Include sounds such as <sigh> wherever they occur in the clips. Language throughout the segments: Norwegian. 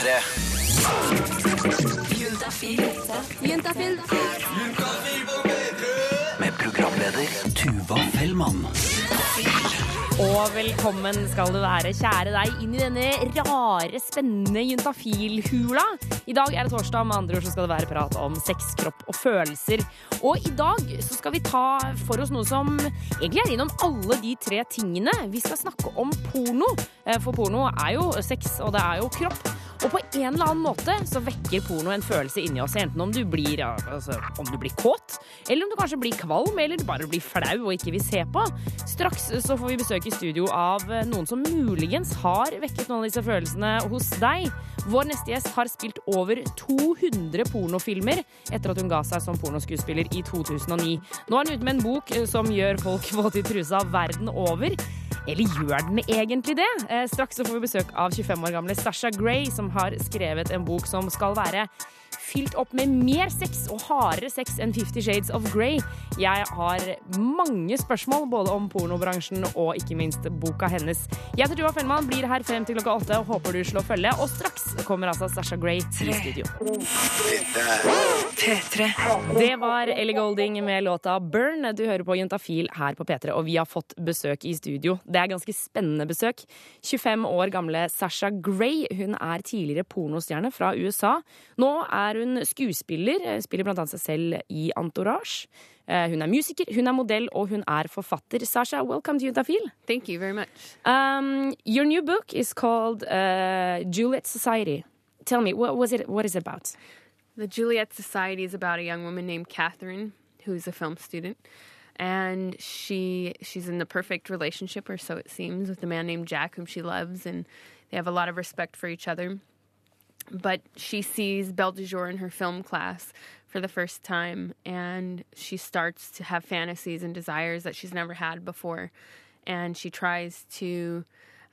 P3. Juntafil. Med programleder Tuva Fellmann. Og velkommen skal du være, kjære deg, inn i denne rare, spennende juntafilhula. I dag er det torsdag, med andre ord så skal det være prat om sex, kropp og følelser. Og i dag så skal vi ta for oss noe som egentlig er innom alle de tre tingene. Vi skal snakke om porno, Eh, for porno er jo sex, og det er jo kropp. Og på en eller annen måte så vekker porno en følelse inni oss, enten om du blir, altså, om du blir kåt, eller om du kanskje blir kvalm, eller bare blir flau og ikke vil se på. Straks så får vi besøk i studio av noen som muligens har vekket noen av disse følelsene hos deg. Vår neste gjest har spilt over 200 pornofilmer etter at hun ga seg som pornoskuespiller i 2009. Nå er hun ute med en bok som gjør folk våte i trusa verden over. Eller gjør den egentlig det? Eh, straks så får vi besøk av 25 år gamle Sasha Gray, som har skrevet en bok som skal være fylt opp med mer sex og hardere sex enn Fifty Shades of Grey. Jeg har mange spørsmål både om pornobransjen og ikke minst boka hennes. Jeg heter Tuva Fellmann, blir her frem til klokka åtte og håper du slår følge. Og straks kommer altså Sasha Grey i studio. Det var Ellie Golding med låta Burn. Du hører på Juntafil her på P3, og vi har fått besøk i studio. Det er ganske spennende besøk. 25 år gamle Sasha Grey. Hun er tidligere pornostjerne fra USA. Nå er hun skuespiller, spiller blant annet seg selv i Entourage. Eh, Hun er musiker, hun er modell, og hun er forfatter. Sasha, welcome to Juntafil. Thank you very much. Um, your new book is called uh, Juliet Society. Tell me, what was it? What is it about? The Juliet Society is about a young woman named Catherine, who's a film student, and she she's in the perfect relationship, or so it seems, with a man named Jack, whom she loves, and they have a lot of respect for each other. But she sees Belle de Jour in her film class for the first time, and she starts to have fantasies and desires that she's never had before, and she tries to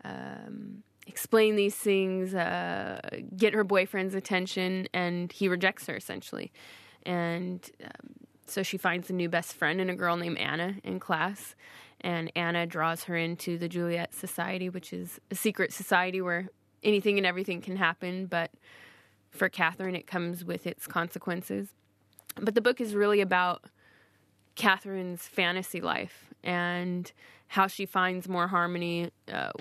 um, explain these things, uh, get her boyfriend's attention, and he rejects her essentially. And um, so she finds a new best friend and a girl named Anna in class. And Anna draws her into the Juliet Society, which is a secret society where anything and everything can happen. But for Catherine, it comes with its consequences. But the book is really about Catherine's fantasy life and how she finds more harmony uh,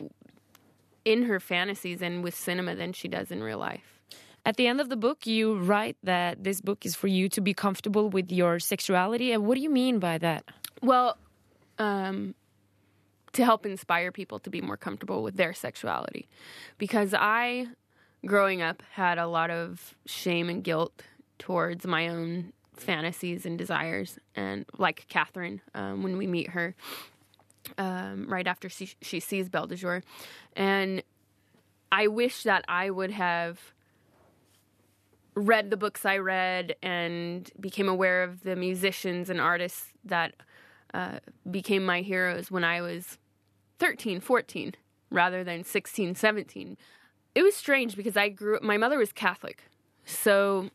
in her fantasies and with cinema than she does in real life. At the end of the book, you write that this book is for you to be comfortable with your sexuality. And what do you mean by that? Well, um, to help inspire people to be more comfortable with their sexuality. Because I, growing up, had a lot of shame and guilt towards my own fantasies and desires. And like Catherine, um, when we meet her um, right after she, she sees Belle de Jour. And I wish that I would have read the books I read and became aware of the musicians and artists that uh, became my heroes when I was 13, 14, rather than 16, 17. It was strange because I grew my mother was Catholic. So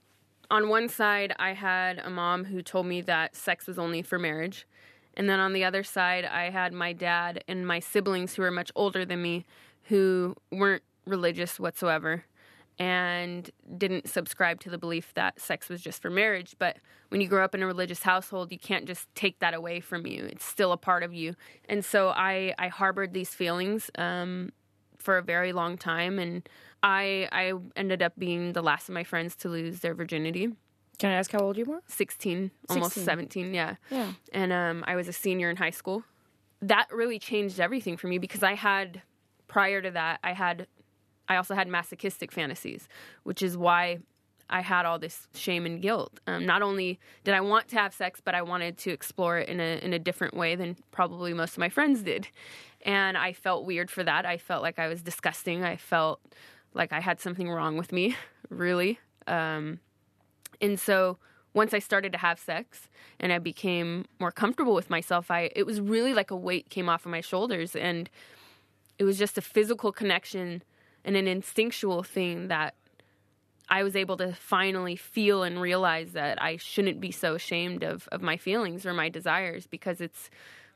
on one side, I had a mom who told me that sex was only for marriage. And then on the other side, I had my dad and my siblings who were much older than me who weren't religious whatsoever and didn't subscribe to the belief that sex was just for marriage. But when you grow up in a religious household, you can't just take that away from you. It's still a part of you. And so I, I harbored these feelings um, for a very long time. And I, I ended up being the last of my friends to lose their virginity. Can I ask how old you were? 16, almost 16. 17, yeah. Yeah. And um, I was a senior in high school. That really changed everything for me because I had, prior to that, I had, I also had masochistic fantasies, which is why I had all this shame and guilt. Um, not only did I want to have sex, but I wanted to explore it in a in a different way than probably most of my friends did, and I felt weird for that. I felt like I was disgusting. I felt like I had something wrong with me, <laughs> really. Um, and so once I started to have sex and I became more comfortable with myself, I it was really like a weight came off of my shoulders and it was just a physical connection and an instinctual thing that I was able to finally feel and realize that I shouldn't be so ashamed of, of my feelings or my desires because it's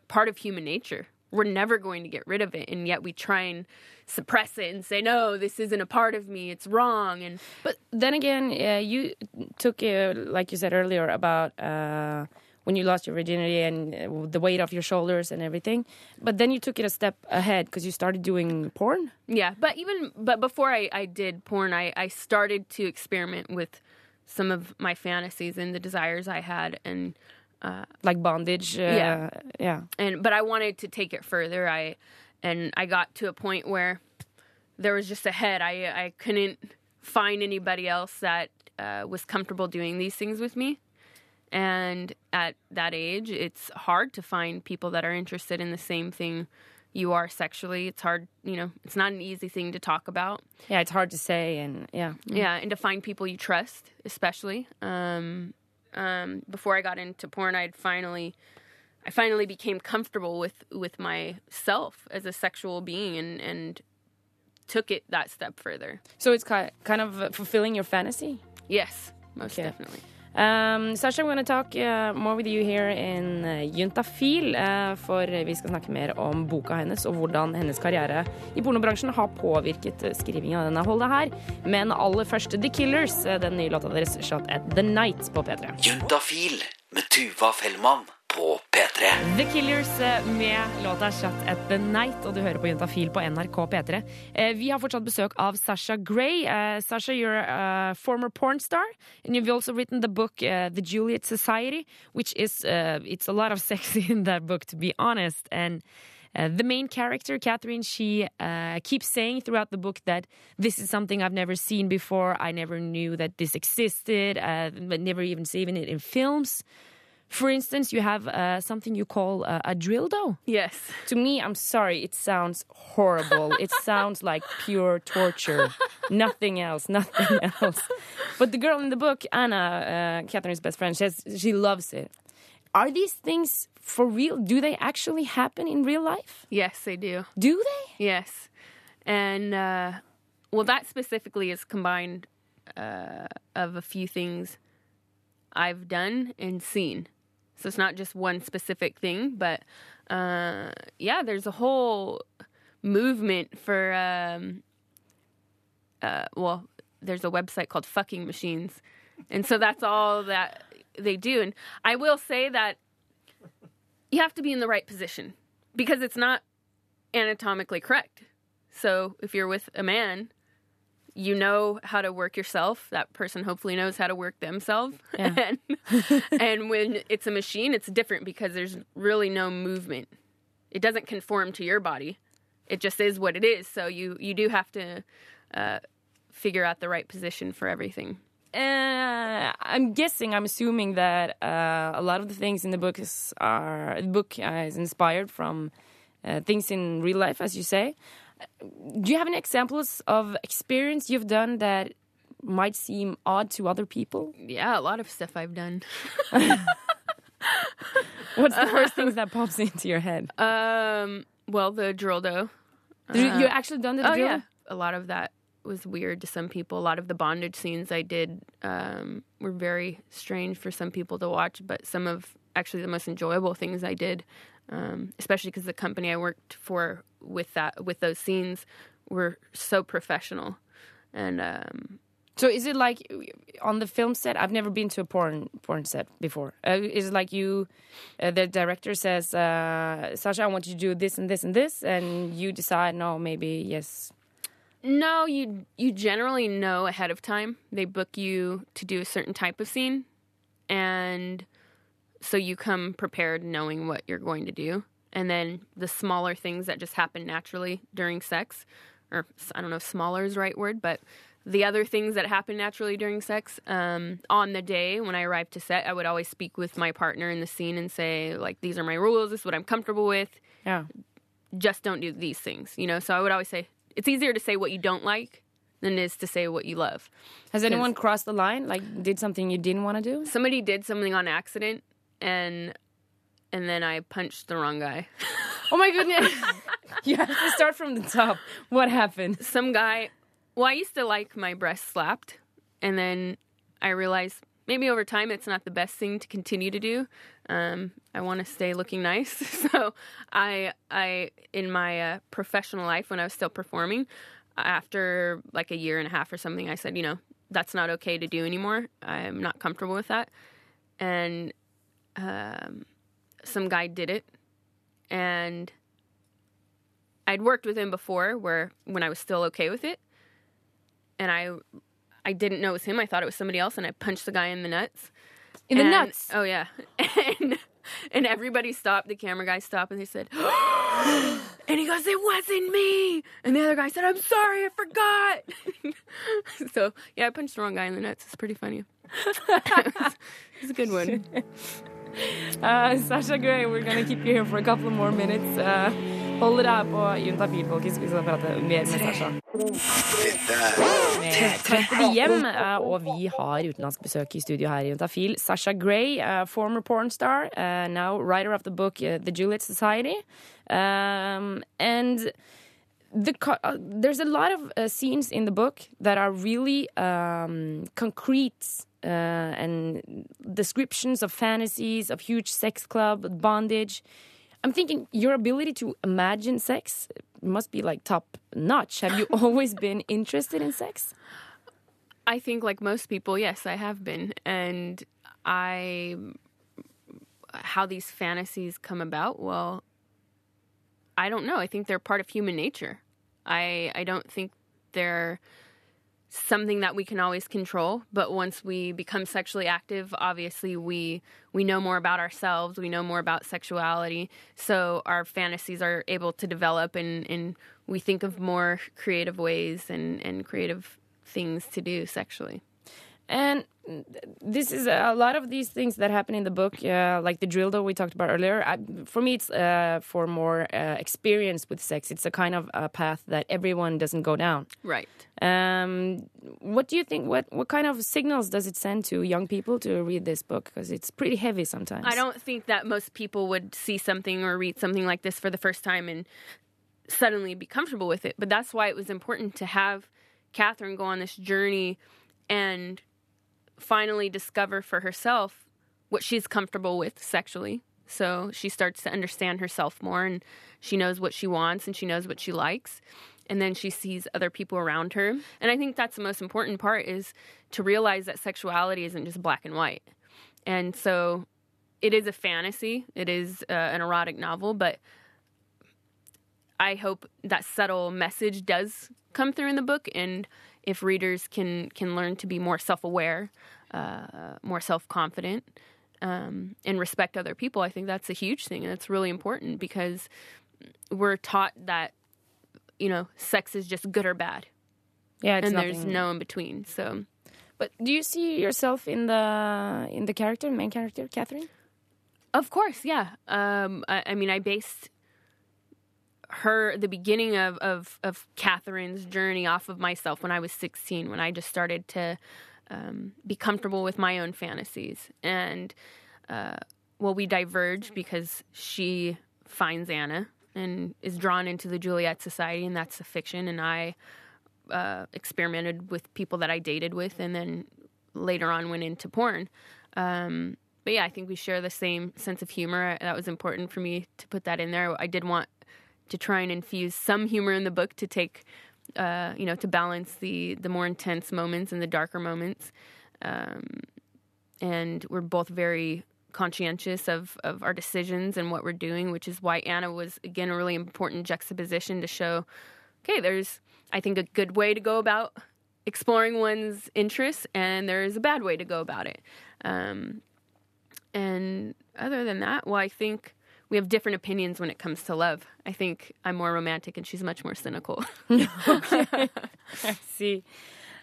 part of human nature. we're never going to get rid of it and yet we try and suppress it and say no this isn't a part of me it's wrong and But then again, you took, uh, like you said earlier, about uh, when you lost your virginity and uh, the weight off your shoulders and everything. But then you took it a step ahead because you started doing porn. yeah but even but before i, I did porn I, I started to experiment with some of my fantasies and the desires i had and Like bondage. Uh, Yeah. Yeah. and but I wanted to take it further. I and I got to a point where there was just a head. I I couldn't find anybody else that uh, was comfortable doing these things with me. And at that age, it's hard to find people that are interested in the same thing you are sexually. It's hard, you know, it's not an easy thing to talk about. Yeah, it's hard to say. And yeah. Yeah, and to find people you trust, especially. Um, um, before I got into porn, I'd finally, I finally became comfortable with with myself as a sexual being, and and took it that step further. So it's ki- kind of fulfilling your fantasy. Yes, most Okay. definitely. Um, Sasha, I'm going to talk uh, more with you here in uh, Juntafil, uh, for vi skal snakke mer om boka hennes og hvordan hennes karriere i pornobransjen har påvirket skrivinga skrivingen av denne holdet her. Men aller først The Killers, uh, den nye låta deres Shot at the Night på P3. Juntafil med Tuva Fellmann P3. The Killers uh, med låta 'Shut at the Night, og du hører på Juntafil på NRK P3. Uh, vi har fortsatt besøk av Sasha Gray. Uh, Sasha, you're a former porn star, and you've also written the book The Juliet Society, which is uh, it's a lot of sex <laughs> in that book, to be honest. And uh, the main character, Catherine, she uh, keeps saying throughout the book that this is something I've never seen before. I never knew that this existed. Uh, never even seen it in films. For instance, you have uh, something you call uh, a dildo. Yes, To me, I'm sorry, it sounds horrible. it <laughs> sounds like pure torture. nothing else, nothing <laughs> else. But the girl in the book, Anna, uh, Catherine's best friend, she, has, she loves it. Are these things for real? Do they actually happen in real life? yes, they do. Do they? Yes, and uh, well, that specifically is combined uh, of a few things I've done and seen. So it's not just one specific thing, but uh, yeah, there's a whole movement for. Um, uh, well, there's a website called Fucking Machines, and so that's all that they do. And I will say that you have to be in the right position because it's not anatomically correct. So if you're with a man, you know how to work yourself. That person hopefully knows how to work themselves. <laughs> Yeah. and, <laughs> and when it's a machine, it's different because there's really no movement. It doesn't conform to your body. It just is what it is. So you you do have to uh, figure out the right position for everything. Uh, I'm guessing, I'm assuming that uh, a lot of the things in the book is are the book uh, is inspired from uh, things in real life, as you say. Do you have any examples of experience you've done that might seem odd to other people? Yeah, a lot of stuff I've done. <laughs> What's the first things <laughs> that pops into your head? Um, well, the dildo. you, you actually done the Oh drill? yeah, a lot of that was weird to some people. A lot of the bondage scenes I did um, were very strange for some people to watch. But some of actually the most enjoyable things I did, um, especially because the company I worked for with that with those scenes were so professional, and um, So is it like on the film set? I've never been to a porn porn set before. Uh, is it like you, uh, the director says, uh, Sasha, I want you to do this and this and this, and you decide, no, maybe yes. No, you you generally know ahead of time. They book you to do a certain type of scene, and so you come prepared, knowing what you're going to do. And then the smaller things that just happen naturally during sex, or I don't know if smaller is the right word, but the other things that happen naturally during sex. Um, on the day when I arrived to set, I would always speak with my partner in the scene and say, like, these are my rules. This is what I'm comfortable with Yeah. just don't do these things, you know? So I would always say it's easier to say what you don't like than it is to say what you love. Has anyone crossed the line? Like did something you didn't want to do? Somebody did something on accident and and then I punched the wrong guy. <laughs> Oh my goodness! you have to start from the top. What happened? Some guy, well, I used to like my breast slapped and then I realized maybe over time it's not the best thing to continue to do. Um, I want to stay looking nice. <laughs> So I, I, in my uh, professional life, when I was still performing, after like a year and a half or something, I said, you know, that's not okay to do anymore. I'm not comfortable with that. And um, some guy did it, and I'd worked with him before, where when I was still okay with it, and I, I didn't know it was him. I thought it was somebody else, and I punched the guy in the nuts. In the And- nuts? Oh yeah, <laughs> and and everybody stopped. The camera guy stopped, and they said, <gasps> and he goes, "It wasn't me." And the other guy said, "I'm sorry, I forgot." <laughs> so yeah, I punched the wrong guy in the nuts. It's pretty funny. <laughs> it's a good one. Uh, <laughs> Sasha Gray, we're gonna keep you here for a couple more minutes. Uh, hold deg på Juntafil, folkens. Vi skal prate mer med Sasha. Med Carpe eh, og vi har utenlandsk besøk i studio her i Juntafil. Sasha Gray, uh, former porn star, eh, now writer of the book eh, The Juliet Society. Um, and the uh, there's a lot of uh, scenes in the book that are really um, concrete uh, Uh, and descriptions of fantasies, of huge sex club, bondage. I'm thinking your ability to imagine sex must be like top notch. Have you <laughs> always been interested in sex? I think, like most people, yes, I have been. And I, how these fantasies come about, well, I don't know. I think they're part of human nature. I, I don't think they're something that we can always control but once we become sexually active obviously we we know more about ourselves we know more about sexuality. So our fantasies are able to develop and and we think of more creative ways and and creative things to do sexually And this is a lot of these things that happen in the book, uh, like the drill that we talked about earlier. I, for me, it's uh, for more uh, experience with sex. It's a kind of a path that everyone doesn't go down. right Um, what do you think? What what kind of signals does it send to young people to read this book? Because it's pretty heavy sometimes. I don't think that most people would see something or read something like this for the first time and suddenly be comfortable with it. But that's why it was important to have Catherine go on this journey and finally discover for herself what she's comfortable with sexually. So she starts to understand herself more and she knows what she wants and she knows what she likes. And then she sees other people around her. And I think that's the most important part is to realize that sexuality isn't just black and white. And so it is a fantasy, it is uh, an erotic novel, but I hope that subtle message does come through in the book, and if readers can can learn to be more self aware, uh, more self confident, um, and respect other people, I think that's a huge thing, and it's really important because we're taught that you know sex is just good or bad, Yeah, it's and there's no in between. So But do you see yourself in the in the character, main character, Catherine? Of course, yeah. Um, I, I mean, I based her the beginning of, of of Catherine's journey off of myself when I was 16, when I just started to um, be comfortable with my own fantasies, and uh, well, we diverged because she finds Anna and is drawn into the Juliet Society, and that's a fiction, and I uh, experimented with people that I dated with, and then later on went into porn. Um, but yeah, I think we share the same sense of humor. That was important for me to put that in there. I did want to try and infuse some humor in the book to take, uh, you know, to balance the the more intense moments and the darker moments. Um, and we're both very conscientious of of our decisions and what we're doing, which is why Anna was again a really important juxtaposition to show. Okay, there's I think a good way to go about exploring one's interests, and there is a bad way to go about it. Um, and other than that, well, I think we have different opinions when it comes to love. I think I'm more romantic and she's much more cynical. <laughs> <laughs> see.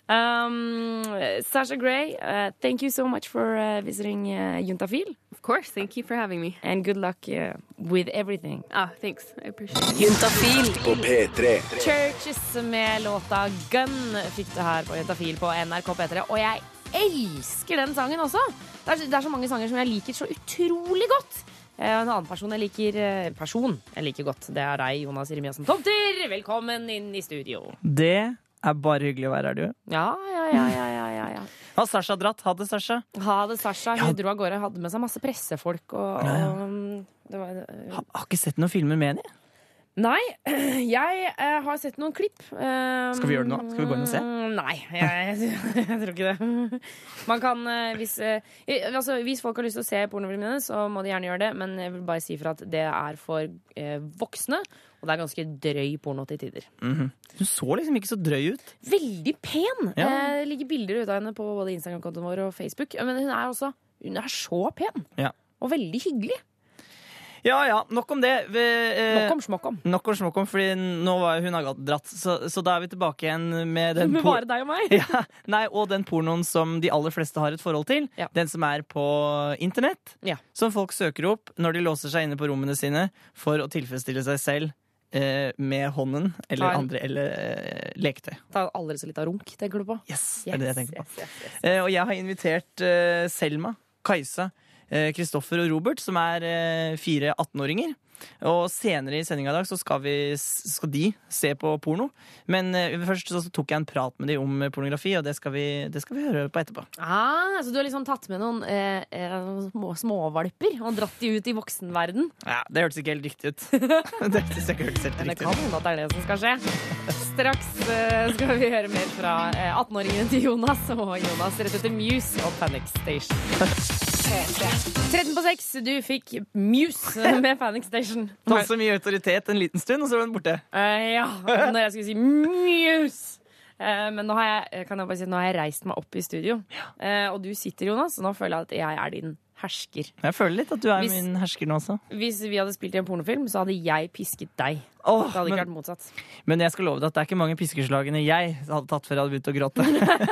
Um, Sasha Gray, uh, thank you so much for uh, visiting uh, Juntafil, of course, thank you for having me. and good luck uh, with everything. Ah, thanks. I appreciate it. Juntafil. på P3. Churches med låta Gun fikk det her på Juntafil på NRK P3, og jeg elsker den sangen også. Det er, det er så mange sanger som jeg liker så utrolig godt. Eh, En annen person jeg liker eh, person jeg liker godt, det er deg, Jonas Rimiassen Tomter. Velkommen inn i studio. Det er bare hyggelig å være her, du. Ja, ja, ja, ja, ja, ja. ja, ja. Har Sasha dratt? Ha det, Sasha. Ha det, Sasha. Hun Ja. dro av gårde, hadde med seg masse pressefolk og, og um, det var, Har, har ikke sett noen filmer med henne. Nei, <clears throat> jeg eh, har sett noen klipp. Um, Skal vi gjøre det nå? Skal vi gå inn og se? Nei, jeg, <laughs> jeg tror ikke det. Man kan, eh, hvis, eh, altså, hvis folk har lyst til å se pornofilmene, så må de gjerne gjøre det. Men jeg vil bare si fra at det er for eh, voksne, og det er ganske drøy porno til tider. Hun så liksom ikke så drøy ut. Veldig pen! Ja. Eh, Det ligger bilder ute av henne på både Instagram-kontoen vår og Facebook. Men hun er også hun er så pen! Ja. Og veldig hyggelig. Ja ja, nok om det. Vi, eh, Nok om smokkom. Nok om smokkom, fordi nå var hun har dratt. Så, så da er vi tilbake igjen med den <laughs> Med bare deg og meg. <laughs> ja, nei, og den pornoen som de aller fleste har et forhold til. Ja. Den som er på internett. Ja. Som folk søker opp når de låser seg inne på rommene sine for å tilfredsstille seg selv eh, med hånden eller en- andre eller eh, leketøy. Ta aldri så litt av runk, tenker du på? Yes, det er det jeg tenker på. yes, yes, yes. Eh, og jeg har invitert eh, Selma, Kajsa, Kristoffer og Robert, som er eh, fire 18-åringer. Og senere i sendinga i dag så skal, vi, skal de se på porno. Men eh, først så tok jeg en prat med dem om pornografi, og det skal vi, det skal vi høre på etterpå. Ah, så du har liksom tatt med noen eh, eh, små, småvalper og dratt de ut i voksenverden? Ja, Det hørtes ikke helt riktig ut. <laughs> det synes jeg ikke hørtes helt Men det kan hende at det er det som skal skje. Straks eh, skal vi høre mer fra eh, 18-åringene til Jonas og Jonas rett etter Muse og Panic Station. <laughs> 13 på 6, du fikk Muse med Panic Station. Fått så mye autoritet en liten stund, og så var den borte. Uh, ja, når jeg skulle si Muse. Uh, men nå har, jeg, kan jeg bare si, nå har jeg reist meg opp i studio. uh, og du sitter, Jonas, og nå føler jeg at jeg er din hersker. Jeg føler litt at du er Hvis- min hersker nå også. Hvis vi hadde spilt i en pornofilm, så hadde jeg pisket deg. Oh, Det hadde ikke men, vært motsatt. men jeg skal love deg at det er ikke mange piskeslagene jeg hadde tatt før jeg hadde begynt å gråte.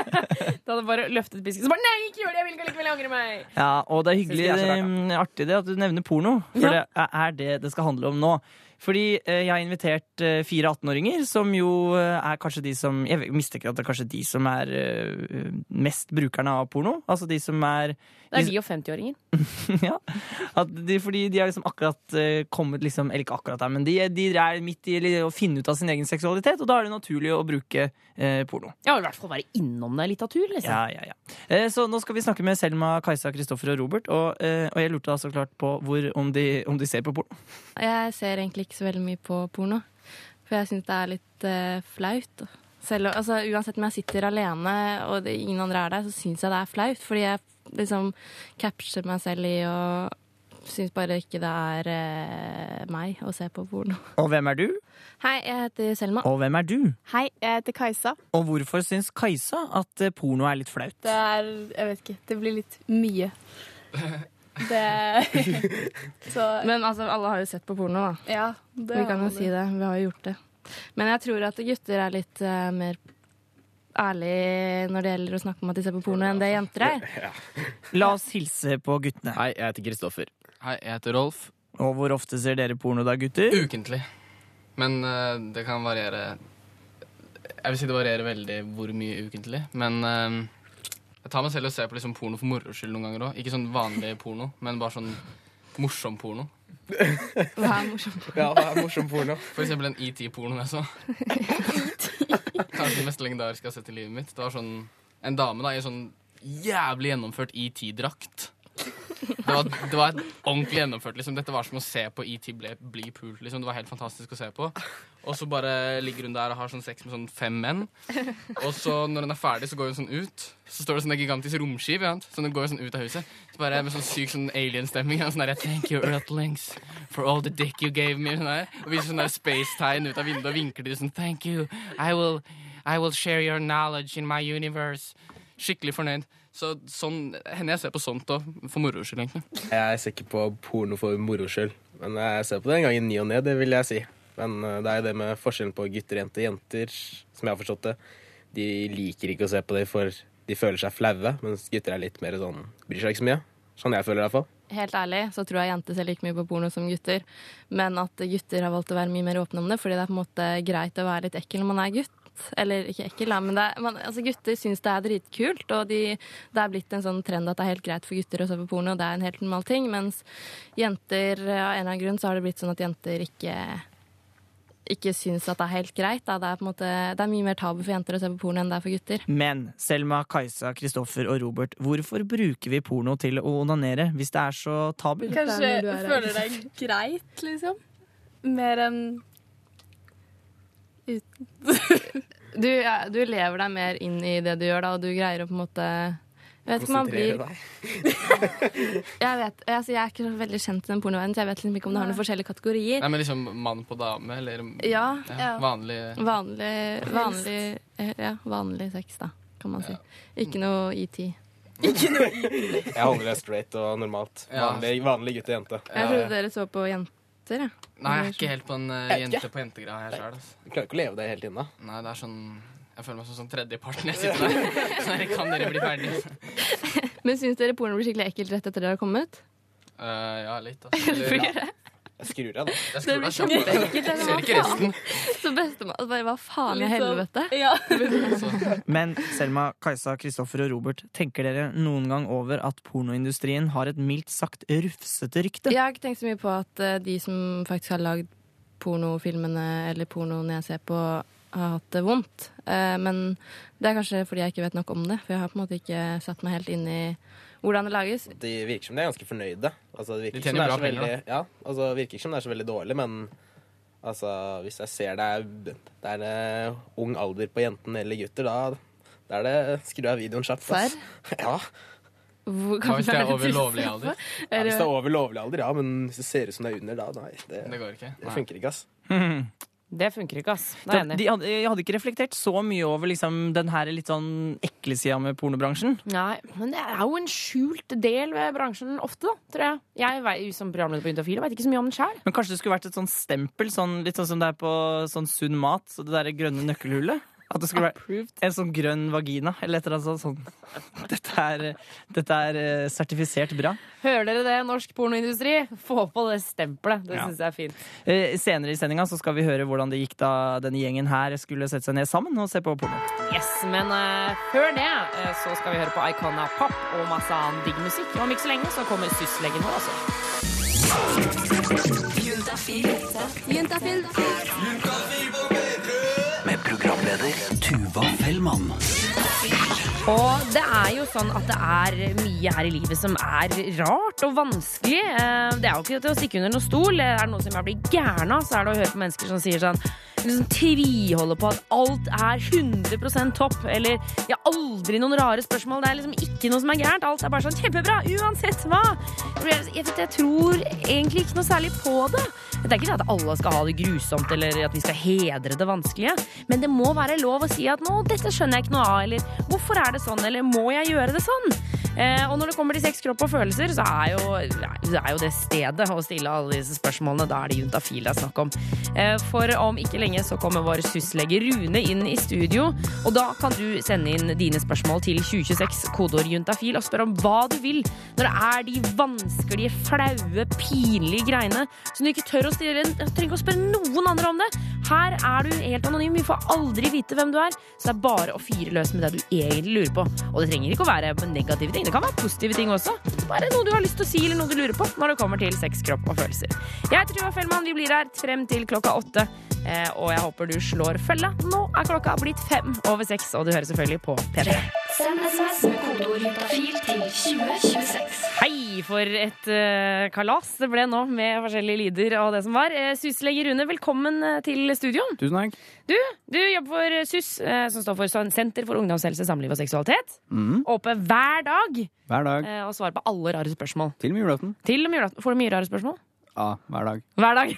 <laughs> du hadde bare løftet pisken. Så bare nei, ikke gjør det! Jeg vil ikke likevel, angre meg. Ja, og det er hyggelig, det er eh, artig det at du nevner porno. For Ja. det er det det skal handle om nå. Fordi eh, jeg har invitert eh, fire 18-åringer, som jo eh, er kanskje de som Jeg mistenker at det er kanskje de som er eh, mest brukerne av porno. Altså de som er Det er de og 50-åringer. <laughs> ja, at de, Fordi de har liksom akkurat eh, kommet liksom Eller ikke akkurat der, men de, de er midt i å finne ut av sin egen seksualitet, og da er det naturlig å bruke eh, porno. Ja, i hvert fall være innom det litteratur, liksom. Ja, ja, ja. Eh, så nå skal vi snakke med Selma, Kajsa, Kristoffer og Robert. Og, eh, og jeg lurte da så klart på hvor, om, de, om de ser på porno. Jeg ser egentlig ikke så veldig mye på porno, for jeg syns det er litt uh, flaut. Selv, altså, uansett om jeg sitter alene og det, ingen andre er der, så syns jeg det er flaut. Fordi jeg liksom capturer meg selv i å syns bare ikke det er uh, meg å se på porno. Og hvem er du? Hei, jeg heter Selma. Og hvem er du? Hei, jeg heter Kajsa. Og hvorfor syns Kajsa at eh, porno er litt flaut? Det er Jeg vet ikke. Det blir litt mye. <laughs> Det <laughs> Så Men altså, alle har jo sett på porno, da. ja. Det Vi kan jo si det. Vi har jo gjort det. Men jeg tror at gutter er litt uh, mer ærlige når det gjelder å snakke om at de ser på porno, enn det jenter er. La oss hilse på guttene. Hei, jeg heter Kristoffer. Hei, jeg heter Rolf. Og hvor ofte ser dere porno da, gutter? Ukentlig. Men uh, det kan variere Jeg vil si det varierer veldig hvor mye ukentlig. Men eh, jeg tar meg selv og ser på liksom porno for moro skyld noen ganger òg. Ikke sånn vanlig porno, men bare sånn morsom porno. Hva er morsom porno? Ja, det er morsom porno. For eksempel den ET-pornoen jeg så. <laughs> Kanskje den mest legendariske jeg har sett i livet mitt. Det var sånn en dame da i sånn jævlig gjennomført ET-drakt. Det var, det var ordentlig gjennomført. liksom Dette var som å se på ET bli, bli pult. liksom Det var helt fantastisk å se på. Og så bare ligger hun der og har sånn sex med sånn fem menn. Og så når hun er ferdig, så går hun sånn ut. Så står det sånn et gigantisk romskip. Ja, så hun går sånn ut av huset. Så bare Med sånn syk sånn alien-stemming Sånn Thank you, Earthlings, for all the dick you gave me. Sånn der. Og viser sånn der space-tegn ut av vinduet og vinker til dem sånn Thank you. I will, I will share your knowledge in my universe. Skikkelig fornøyd. Så sånn, henne jeg ser på sånt òg, for moro skyld, egentlig. Jeg ser ikke på porno for moro skyld, men jeg ser på det en gang i ny og ne, det vil jeg si. Men eh, det er jo det med forskjellen på gutter jenter. Jenter, som jeg har forstått det, de liker ikke å se på det, for de føler seg flaue, mens gutter er litt mer sånn bryr seg ikke så mye. Sånn jeg føler i hvert fall. Helt ærlig så tror jeg jenter ser like mye på porno som gutter. Men at gutter har valgt å være mye mer åpne om det, fordi det er på en måte greit å være litt ekkel når man er gutt. Eller ikke ekkel, men det er, man, altså gutter syns det er dritkult. Og de, det er blitt en sånn trend at det er helt greit for gutter å se på porno. og Det er en helt normal ting. Mens jenter, av en eller annen grunn, så har det blitt sånn at jenter ikke ikke syns at det er helt greit. Da. Det, er på en måte, det er mye mer tabu for jenter å se på porno enn det er for gutter. Men Selma, Kajsa, Kristoffer og Robert, hvorfor bruker vi porno til å onanere hvis det er så tabu? Kanskje Det er det er føler deg greit, liksom. Mer enn. <laughs> Du, ja, du lever deg mer inn i det du gjør, da, og du greier å på en måte jeg vet ikke om man blir. <laughs> Jeg vet, altså, jeg er ikke så veldig kjent i den pornoverdenen, så jeg vet liksom ikke om det har noen forskjellige kategorier. Nei, men liksom mann på dame, eller Ja, ja, vanlig vanlig, vanlig, eh, ja, vanlig sex, da, kan man si. Ikke noe ET. <laughs> Ikke noe ET. Jeg holder det straight og normalt. Vanlig, vanlig gutt og jente. Jeg trodde dere så på jenter, jeg. Nei, jeg er ikke helt på en uh, jente på jentegreia her sjøl. Altså. Du klarer ikke å leve det hele tiden, da. Nei, det er sånn Jeg føler meg som sånn tredjepart når jeg sitter der. Så her kan dere bli ferdige? <laughs> Men syns dere porno blir skikkelig ekkelt rett etter dere har kommet? Uh, ja, litt, altså. <laughs> Eller, ja. Jeg skrur av, da. Jeg Det skrur blir av kjapt. Jeg ser ikke resten. Så bestemann bare Hva faen i Liksom, helvete? Ja. <laughs> Men Selma, Kajsa, Kristoffer og Robert, tenker dere noen gang over at pornoindustrien har et mildt sagt rufsete rykte? Jeg har ikke tenkt så mye på at eh, de som faktisk har lagd pornofilmene eller pornoen jeg ser på, har hatt det vondt. Eh, men det er kanskje fordi jeg ikke vet nok om det. For jeg har på en måte ikke satt meg helt inn i hvordan det lages. De virker som de er ganske fornøyde. Altså, det De virker de tjener er bra så penger, veldig, ja, altså, det virker ikke som det er så veldig dårlig, men altså, hvis jeg ser det er, det er eh, ung alder på jenten eller gutter, da, da er det skru av videoen kjapt. Serr? <laughs> Ja. Hvor Hva hvis det er over lovlig alder? ja, Er Hvis det det- er over lovlig alder, ja, men hvis det ser ut som det er under, da Nei, det, Det går ikke. det funker ikke, ass. <laughs> Det funker ikke, ass. Det jeg De, hadde, jeg hadde ikke reflektert så mye over liksom, den her litt sånn ekle sida med pornobransjen. Nei, men det er jo en skjult del ved bransjen ofte, da, tror jeg. Jeg vet, som programleder på Juntafil vet ikke så mye om den sjøl. Men kanskje det skulle vært et sånn stempel, sånn, litt sånn som det er på sånn sunn mat. Så det derre grønne nøkkelhullet. At det skulle være en sånn grønn vagina, eller et eller annet sånt. sånn. <laughs> Dette er, dette er eh, sertifisert bra. Hører dere det, norsk pornoindustri? Få på det stempelet. Det Ja. syns jeg er fint. Eh, senere i sendinga skal vi høre hvordan det gikk da denne gjengen her skulle sette seg ned sammen og se på porno. Yes, Men uh, før det så skal vi høre på Icona Pop og masse annen digg musikk. Om ikke så lenge så kommer syslegen vår, altså. Juntafil. Med programleder Tuva Fellmann. Og det er jo sånn at det er mye her i livet som er rart og vanskelig. Eh, Det er jo ikke til å stikke under noen stol. Er det noe som jeg blir gæren av, så er det å høre på mennesker som sier sånn tviholder på at alt er 100% topp, eller jeg har aldri noen rare spørsmål. Det er liksom ikke noe som er gærent. Alt er bare sånn kjempebra, uansett hva. Jeg, tror egentlig ikke noe særlig på det. Det er ikke det at alle skal ha det grusomt, eller at vi skal hedre det vanskelige, men det må være lov å si at nå, dette skjønner jeg ikke noe av, eller hvorfor er det sånn, eller må jeg gjøre det sånn? Eh, og når det kommer til sex, kropp og følelser, så er jo, er jo det stedet å stille alle disse spørsmålene. Da er det juntafil det er snakk om. Eh, for om ikke lenge så kommer vår syslege Rune inn i studio, og da kan du sende inn dine spørsmål til 2026 kodeord juntafil og spørre om hva du vil når det er de vanskelige, flaue, pinlige greiene som du ikke tør å stille. Trenger ikke å spørre noen andre om det. Her er du helt anonym. Vi får aldri vite hvem du er, så det er bare å fyre løs med det du egentlig lurer på. Og det trenger ikke å være negative ting. Det kan være positive ting også. Bare noe du har lyst til å si eller noe du lurer på når det kommer til sex, kropp og følelser. Jeg heter Tuva Fellmann. Vi blir her frem til klokka åtte. Eh, og jeg håper du slår følge. Nå er klokka blitt fem over seks, og du hører selvfølgelig på P3. Send SMS med kodeord juntafil til 2026. Hei for et uh, kalas det ble nå, med forskjellige lyder og det som var. Uh, Syslege Rune, velkommen eh, til studio. Tusen takk. Du, du jobber for SUS, uh, som står for Senter for ungdomshelse, samliv og seksualitet. Mm, Oppe hver dag hver dag. og svarer på alle rare spørsmål. Til og med julaften. Til og med julaften. Får du mye rare spørsmål? Ja, hver dag. Hver dag.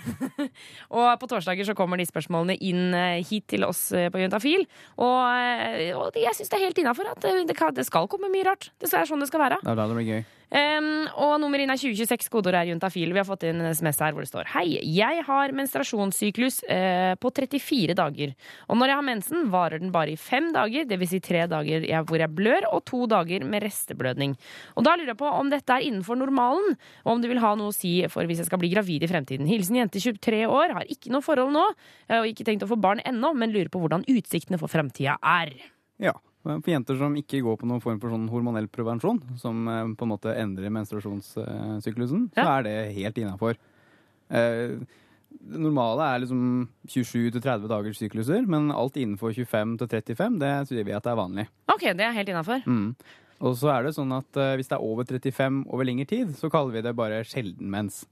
<laughs> og på torsdager så kommer de spørsmålene inn eh, hit til oss eh, på Juntafil. Og, eh, og jeg syns det er helt innafor at det, skal komme mye rart. Det er sånn det skal være. Det er da det blir gøy. Um, og nummer inn er 2026, kodeord er juntafil. Vi har fått inn en SMS her hvor det står Hei, jeg har menstruasjonssyklus uh, på 34 dager. Og når jeg har mensen, varer den bare i fem dager, dvs. Si tre dager hvor jeg blør, og to dager med resteblødning. Og da lurer jeg på om dette er innenfor normalen, og om det vil ha noe å si for hvis jeg skal bli gravid i fremtiden. Hilsen jente 23 år, har ikke noe forhold nå, eh, og ikke tenkt å få barn ennå, men lurer på hvordan utsiktene for fremtida er. Ja. Men For jenter som ikke går på noen form for sånn hormonell prevensjon, som eh, på en måte endrer menstruasjonssyklusen, så er det helt innafor. Eh, det normale er liksom 27-30 dagers sykluser, men alt innenfor 25-35, det sier vi at det er vanlig. OK, det er helt innafor. Mm. Og så er det sånn at eh, hvis det er over 35 over lengre tid, så kaller vi det bare sjelden mens.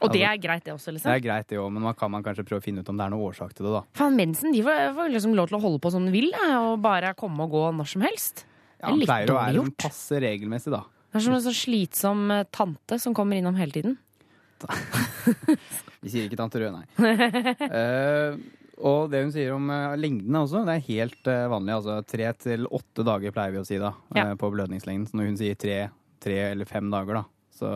Og det er greit, det også, liksom? Det er greit, det òg, men man kan man kanskje prøve å finne ut om det er noen årsak til det, da. Faen, mensen de får, får liksom lov til å holde på som de vil, og bare komme og gå når som helst. Det Ja, er det litt pleier å være gjort. passe regelmessig, da. Det er som en sånn slitsom eh, tante som kommer innom hele tiden. <laughs> Vi sier ikke tante Rød, nei. Uh, og det hun sier om uh, lengdene også, det er helt uh, vanlig. Altså tre til åtte dager pleier vi å si da, Ja. eh, på blødningslengden. Så når hun sier tre, tre eller fem dager, da, så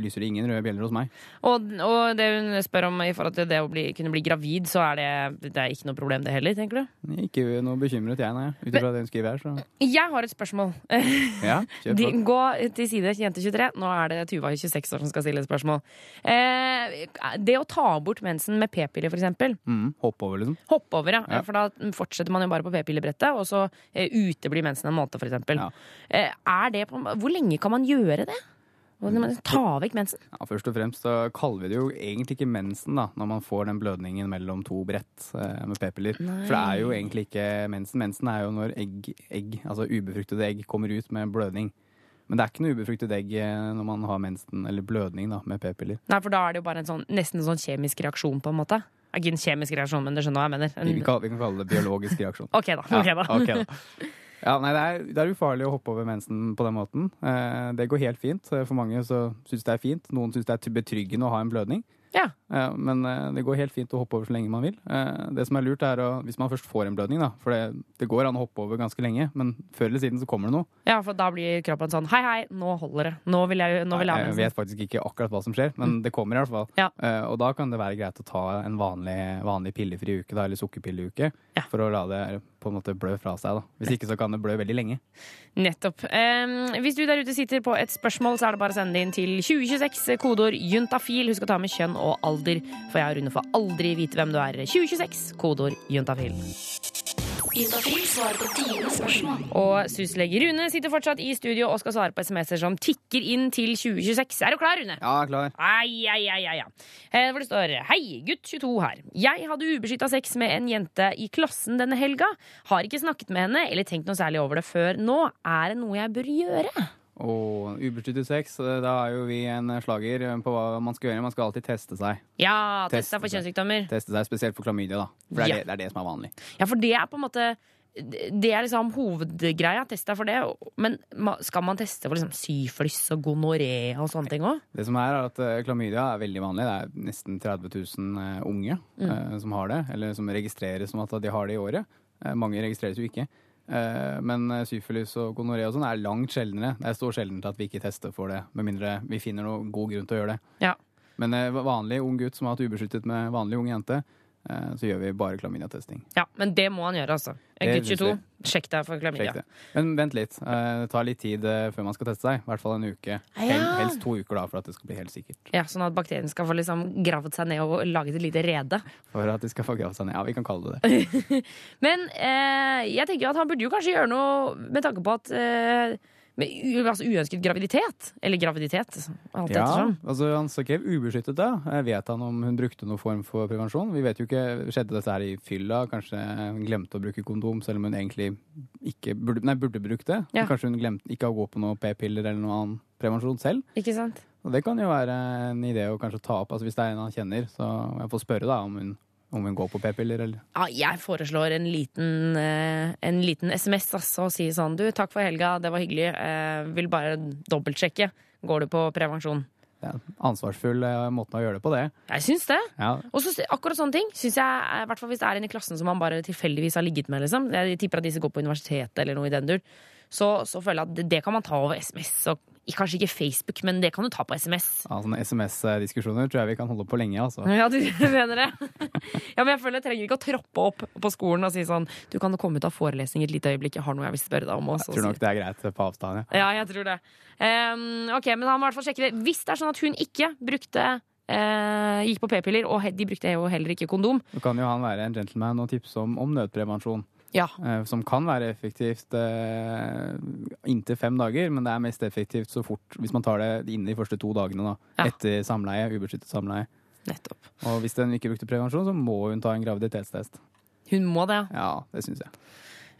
lyser det ingen røde bjeller hos meg. Og, og det hun spør om i forhold til det å bli, kunne bli gravid, så er det, det er ikke noe problem det heller, tenker du? Ikke noe bekymret jeg, nei. Ut ifra det hun skriver her, så Jeg har et spørsmål. <laughs> ja, De, gå til side jente23. Nå er det Tuva 26 år som skal stille et spørsmål. Eh, det å ta bort mensen med p-piller, for eksempel. Mm, hopp over, liksom. Hoppe over, ja. Ja. For da fortsetter man jo bare på p-pillebrettet, og så eh, uteblir mensen en måned, for eksempel. Ja. Eh, er det hvor lenge kan man gjøre det? Ta vekk mensen? Ja, først og fremst så kaller vi det jo egentlig ikke mensen da, når man får den blødningen mellom to brett eh, med p-piller. For det er jo egentlig ikke mensen. Mensen er jo når egg, egg, altså ubefruktede egg kommer ut med blødning. Men det er ikke noe ubefruktet egg eh, når man har mensen, eller blødning da, med p-piller. Nei, for da er det jo bare en sånn, nesten en sånn kjemisk reaksjon, på en måte. Ikke en kjemisk reaksjon, men du skjønner hva jeg mener. En, vi, kan, vi kan kalle det biologisk reaksjon. ok, da. ok da. ok da. <laughs> Ja, nei, det er, det er ufarlig å hoppe over mensen på den måten. Eh, det går helt fint. Eh, For mange så syns det er fint. Noen syns det er betryggende å ha en blødning. Ja. Eh, men eh, det går helt fint å hoppe over så lenge man vil. Eh, Det som er lurt er å, Hvis man først får en blødning, da, for det, det går an å hoppe over ganske lenge, men før eller siden så kommer det noe. ja, for da blir kroppen sånn Hei, hei, nå holder det. Nå vil jeg, nå vil jeg ha jeg vet faktisk ikke akkurat hva som skjer, men det kommer i hvert fall. Ja. Eh, Og da kan det være greit å ta en vanlig, vanlig pillefri uke, da, eller sukkerpilleuke, Ja. for å la det på en måte blø fra seg. da. Hvis ikke så kan det blø veldig lenge. Nettopp. Em, hvis du der ute sitter på et spørsmål, så er det bare å sende det inn til 2026, kodeord juntafil. Husk å ta med kjønn og alder, for jeg og Rune får aldri vite hvem du er. 2026, kodeord juntafil. Juntafil svarer på dine spørsmål. Og syslege Rune sitter fortsatt i studio og skal svare på SMS-er som tikker inn til 2026. Er du klar, Rune? Ja, klar. Ai, ai, ai, ai, ai. Eh, Hvor det står Hei, gutt 22 her. Jeg hadde ubeskytta sex med en jente i klassen denne helga. Har ikke snakket med henne eller tenkt noe særlig over det før nå. Er det noe jeg bør gjøre? Og ubeskyttet sex, eh, da er jo vi en slager på hva man skal gjøre. Man skal alltid teste seg. Ja, Teste seg for kjønnssykdommer. Teste seg Spesielt for klamydia, da. For det er, Ja. det, det er det som er vanlig. Ja, for det er på en måte Det er liksom hovedgreia. Test deg for det. Men skal man teste for liksom syflis og gonoré og sånne ting òg? Det som er, er at eh, klamydia er veldig vanlig. Det er nesten 30 000 eh, unge mm. som har det, eller som registreres som at de har det i året. Eh, mange registreres jo ikke. Eh, men eh, syfilis og gonoré og sånn er langt sjeldnere. Det er så sjeldent at vi ikke tester for det, med mindre vi finner noen god grunn til å gjøre det. Ja. Men eh, vanlig ung gutt som har hatt ubeskyttet med vanlig ung jente, så gjør vi bare klamydia-testing. ja. Men det må han gjøre, altså. Det Gutt 22, sjekk deg for klamydia. det. Men vent litt. Eh, Det tar litt tid eh, før man skal teste seg. I hvert fall en uke. Ja. helst to uker da, for at det skal bli helt sikkert. Ja, Sånn at bakterien skal få liksom gravd seg ned og laget et lite rede. For at de skal få gravd seg ned. Ja, vi kan kalle det <laughs> det. Men eh, jeg tenker jo at han burde jo kanskje gjøre noe med tanke på at eh, med altså uønsket graviditet. Eller graviditet, alt Ja, ettersom. altså Han skrev ubeskyttet da. Jeg Vet han om hun brukte noen form for prevensjon? Vi vet jo ikke, Skjedde dette her i fylla? Kanskje hun glemte å bruke kondom, selv om hun egentlig ikke burde, nei, burde brukt det? Ja. Kanskje hun glemte ikke å gå på noen p-piller eller noen annen prevensjon selv? Ikke sant? Og Det kan jo være en idé å kanskje ta opp. Altså Hvis det er en han kjenner, så jeg får spørre da om hun, om hun går på p-piller eller Ja, jeg foreslår en liten, eh, en liten SMS altså, og si sånn Du, takk for helga, det var hyggelig. Eh, vil bare dobbeltsjekke. Går du på prevensjon? Det er en ansvarsfull eh, måte å gjøre det på, det. Jeg syns det. Ja, Og så akkurat sånne ting syns jeg, i hvert fall hvis det er en i klassen som man bare tilfeldigvis har ligget med, liksom. Jeg tipper at disse går på universitetet eller noe i den dur. Så, så føler jeg at det, det kan man ta over SMS. Og, kanskje ikke Facebook, men det kan du ta på SMS. ja Sånne SMS-diskusjoner tror jeg vi kan holde på lenge. altså. Ja, du <laughs> mener det? Ja, men jeg føler jeg trenger ikke å troppe opp på skolen og si sånn Du kan komme ut av forelesning et lite øyeblikk, jeg har noe jeg vil spørre deg om også. Jeg tror nok det er greit på avstand. ja. Ja, jeg tror det. Um, ok, men han må i hvert fall sjekke det. Hvis det er sånn at hun ikke brukte Uh, gikk på p-piller, og de brukte jo heller ikke kondom Så kan jo han være en gentleman og tipse om, om nødprevensjon. Ja. eh, Som kan være effektivt eh, inntil fem dager, men det er mest effektivt så fort hvis man tar det inn de første to dagene. da, Ja. Etter samleie, ubeskyttet samleie. Nettopp. Og hvis den ikke brukte prevensjon, så må hun ta en graviditetstest. Hun må det, ja. Ja, det syns jeg.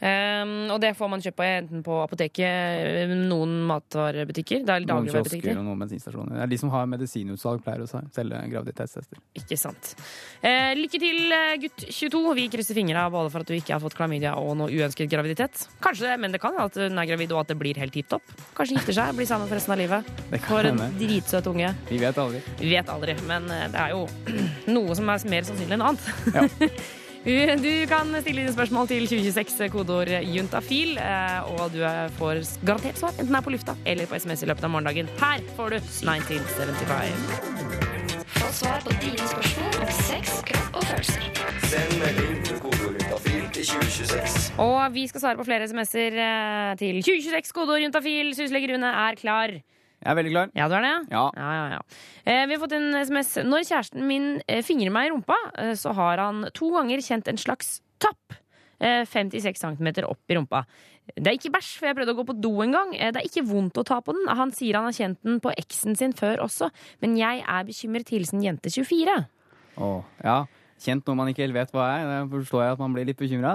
Um, og det får man kjøpt enten på apoteket, noen matvarebutikker, det er Noen dagligvarebutikker. kiosker og noen bensinstasjoner. Det er de som har medisinutsalg, pleier å selge graviditetstester. Ikke sant. Uh, lykke til, eh, gutt 22. Vi krysser fingra både for at du ikke har fått klamydia og noe uønsket graviditet. Kanskje det, men det kan at hun er gravid og at det blir helt tipp topp. Kanskje gifter seg, blir sammen for resten av livet. For en dritsøt unge. Vi vet aldri. Vi vet aldri, men eh, det er jo <clears throat> noe som er mer sannsynlig enn annet. Ja. <laughs> Du kan stille dine spørsmål til 2026, kodeord juntafil, eh, og du eh, får garantert svar, enten det er på lufta eller på SMS i løpet av morgendagen. Her får du 1975. Få svar på dine spørsmål om sex, kropp og følelser. Send melding til kodeord juntafil til 2026. Og vi skal svare på flere SMS-er eh, til 2026, kodeord juntafil. Syslege Rune er klar. Jeg er veldig klar. Ja, du er det? Ja. Ja, ja, ja. Eh, vi har fått en SMS. Når kjæresten min eh, fingrer meg i rumpa, eh, så har han to ganger kjent en slags tapp. Eh, 56 cm opp i rumpa. Det er ikke bæsj, for jeg prøvde å gå på do en gang. Eh, det er ikke vondt å ta på den. Han sier han har kjent den på eksen sin før også, men jeg er bekymret. Hilsen jente 24. Åh, ja. Kjent noe man ikke helt vet hva er. Det forstår jeg at man blir litt bekymra.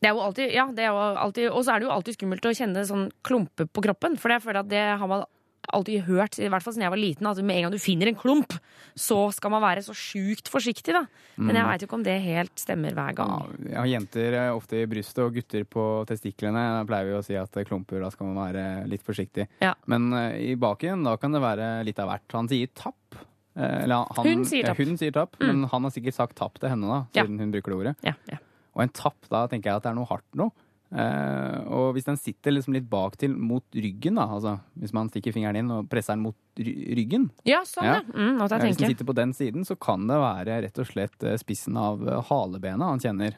Det jo alltid, ja, det jo alltid Og så er det jo alltid skummelt å kjenne sånn klumper på kroppen, for jeg føler at det har man alltid hørt, i hvert fall siden jeg var liten, at med en gang du finner en klump, så skal man være så sjukt forsiktig, da. Men jeg Mm. veit jo ikke om det helt stemmer hver gang. Har jenter eh, ofte i brystet og gutter på testiklene. Da pleier vi å si at eh, klumper, da skal man være litt forsiktig. Ja. Men uh, i baken, da kan det være litt av hvert. Han sier tapp. Eh, Eller han, Hun sier tapp. Ja, hun sier tapp, Mm. men han har sikkert sagt tapp til henne, da, Ja. siden hun bruker det ordet. Ja, ja. Og en tapp, da tenker jeg at det er noe hardt nå. Eh, og hvis den sitter liksom litt bak til mot ryggen, da, altså hvis man stikker fingeren inn og presser den mot ryggen Ja, sånn, ja. Mm, Eh, Hvis den sitter på den siden, så kan det være rett og slett eh, spissen av halebena halebenet han kjenner.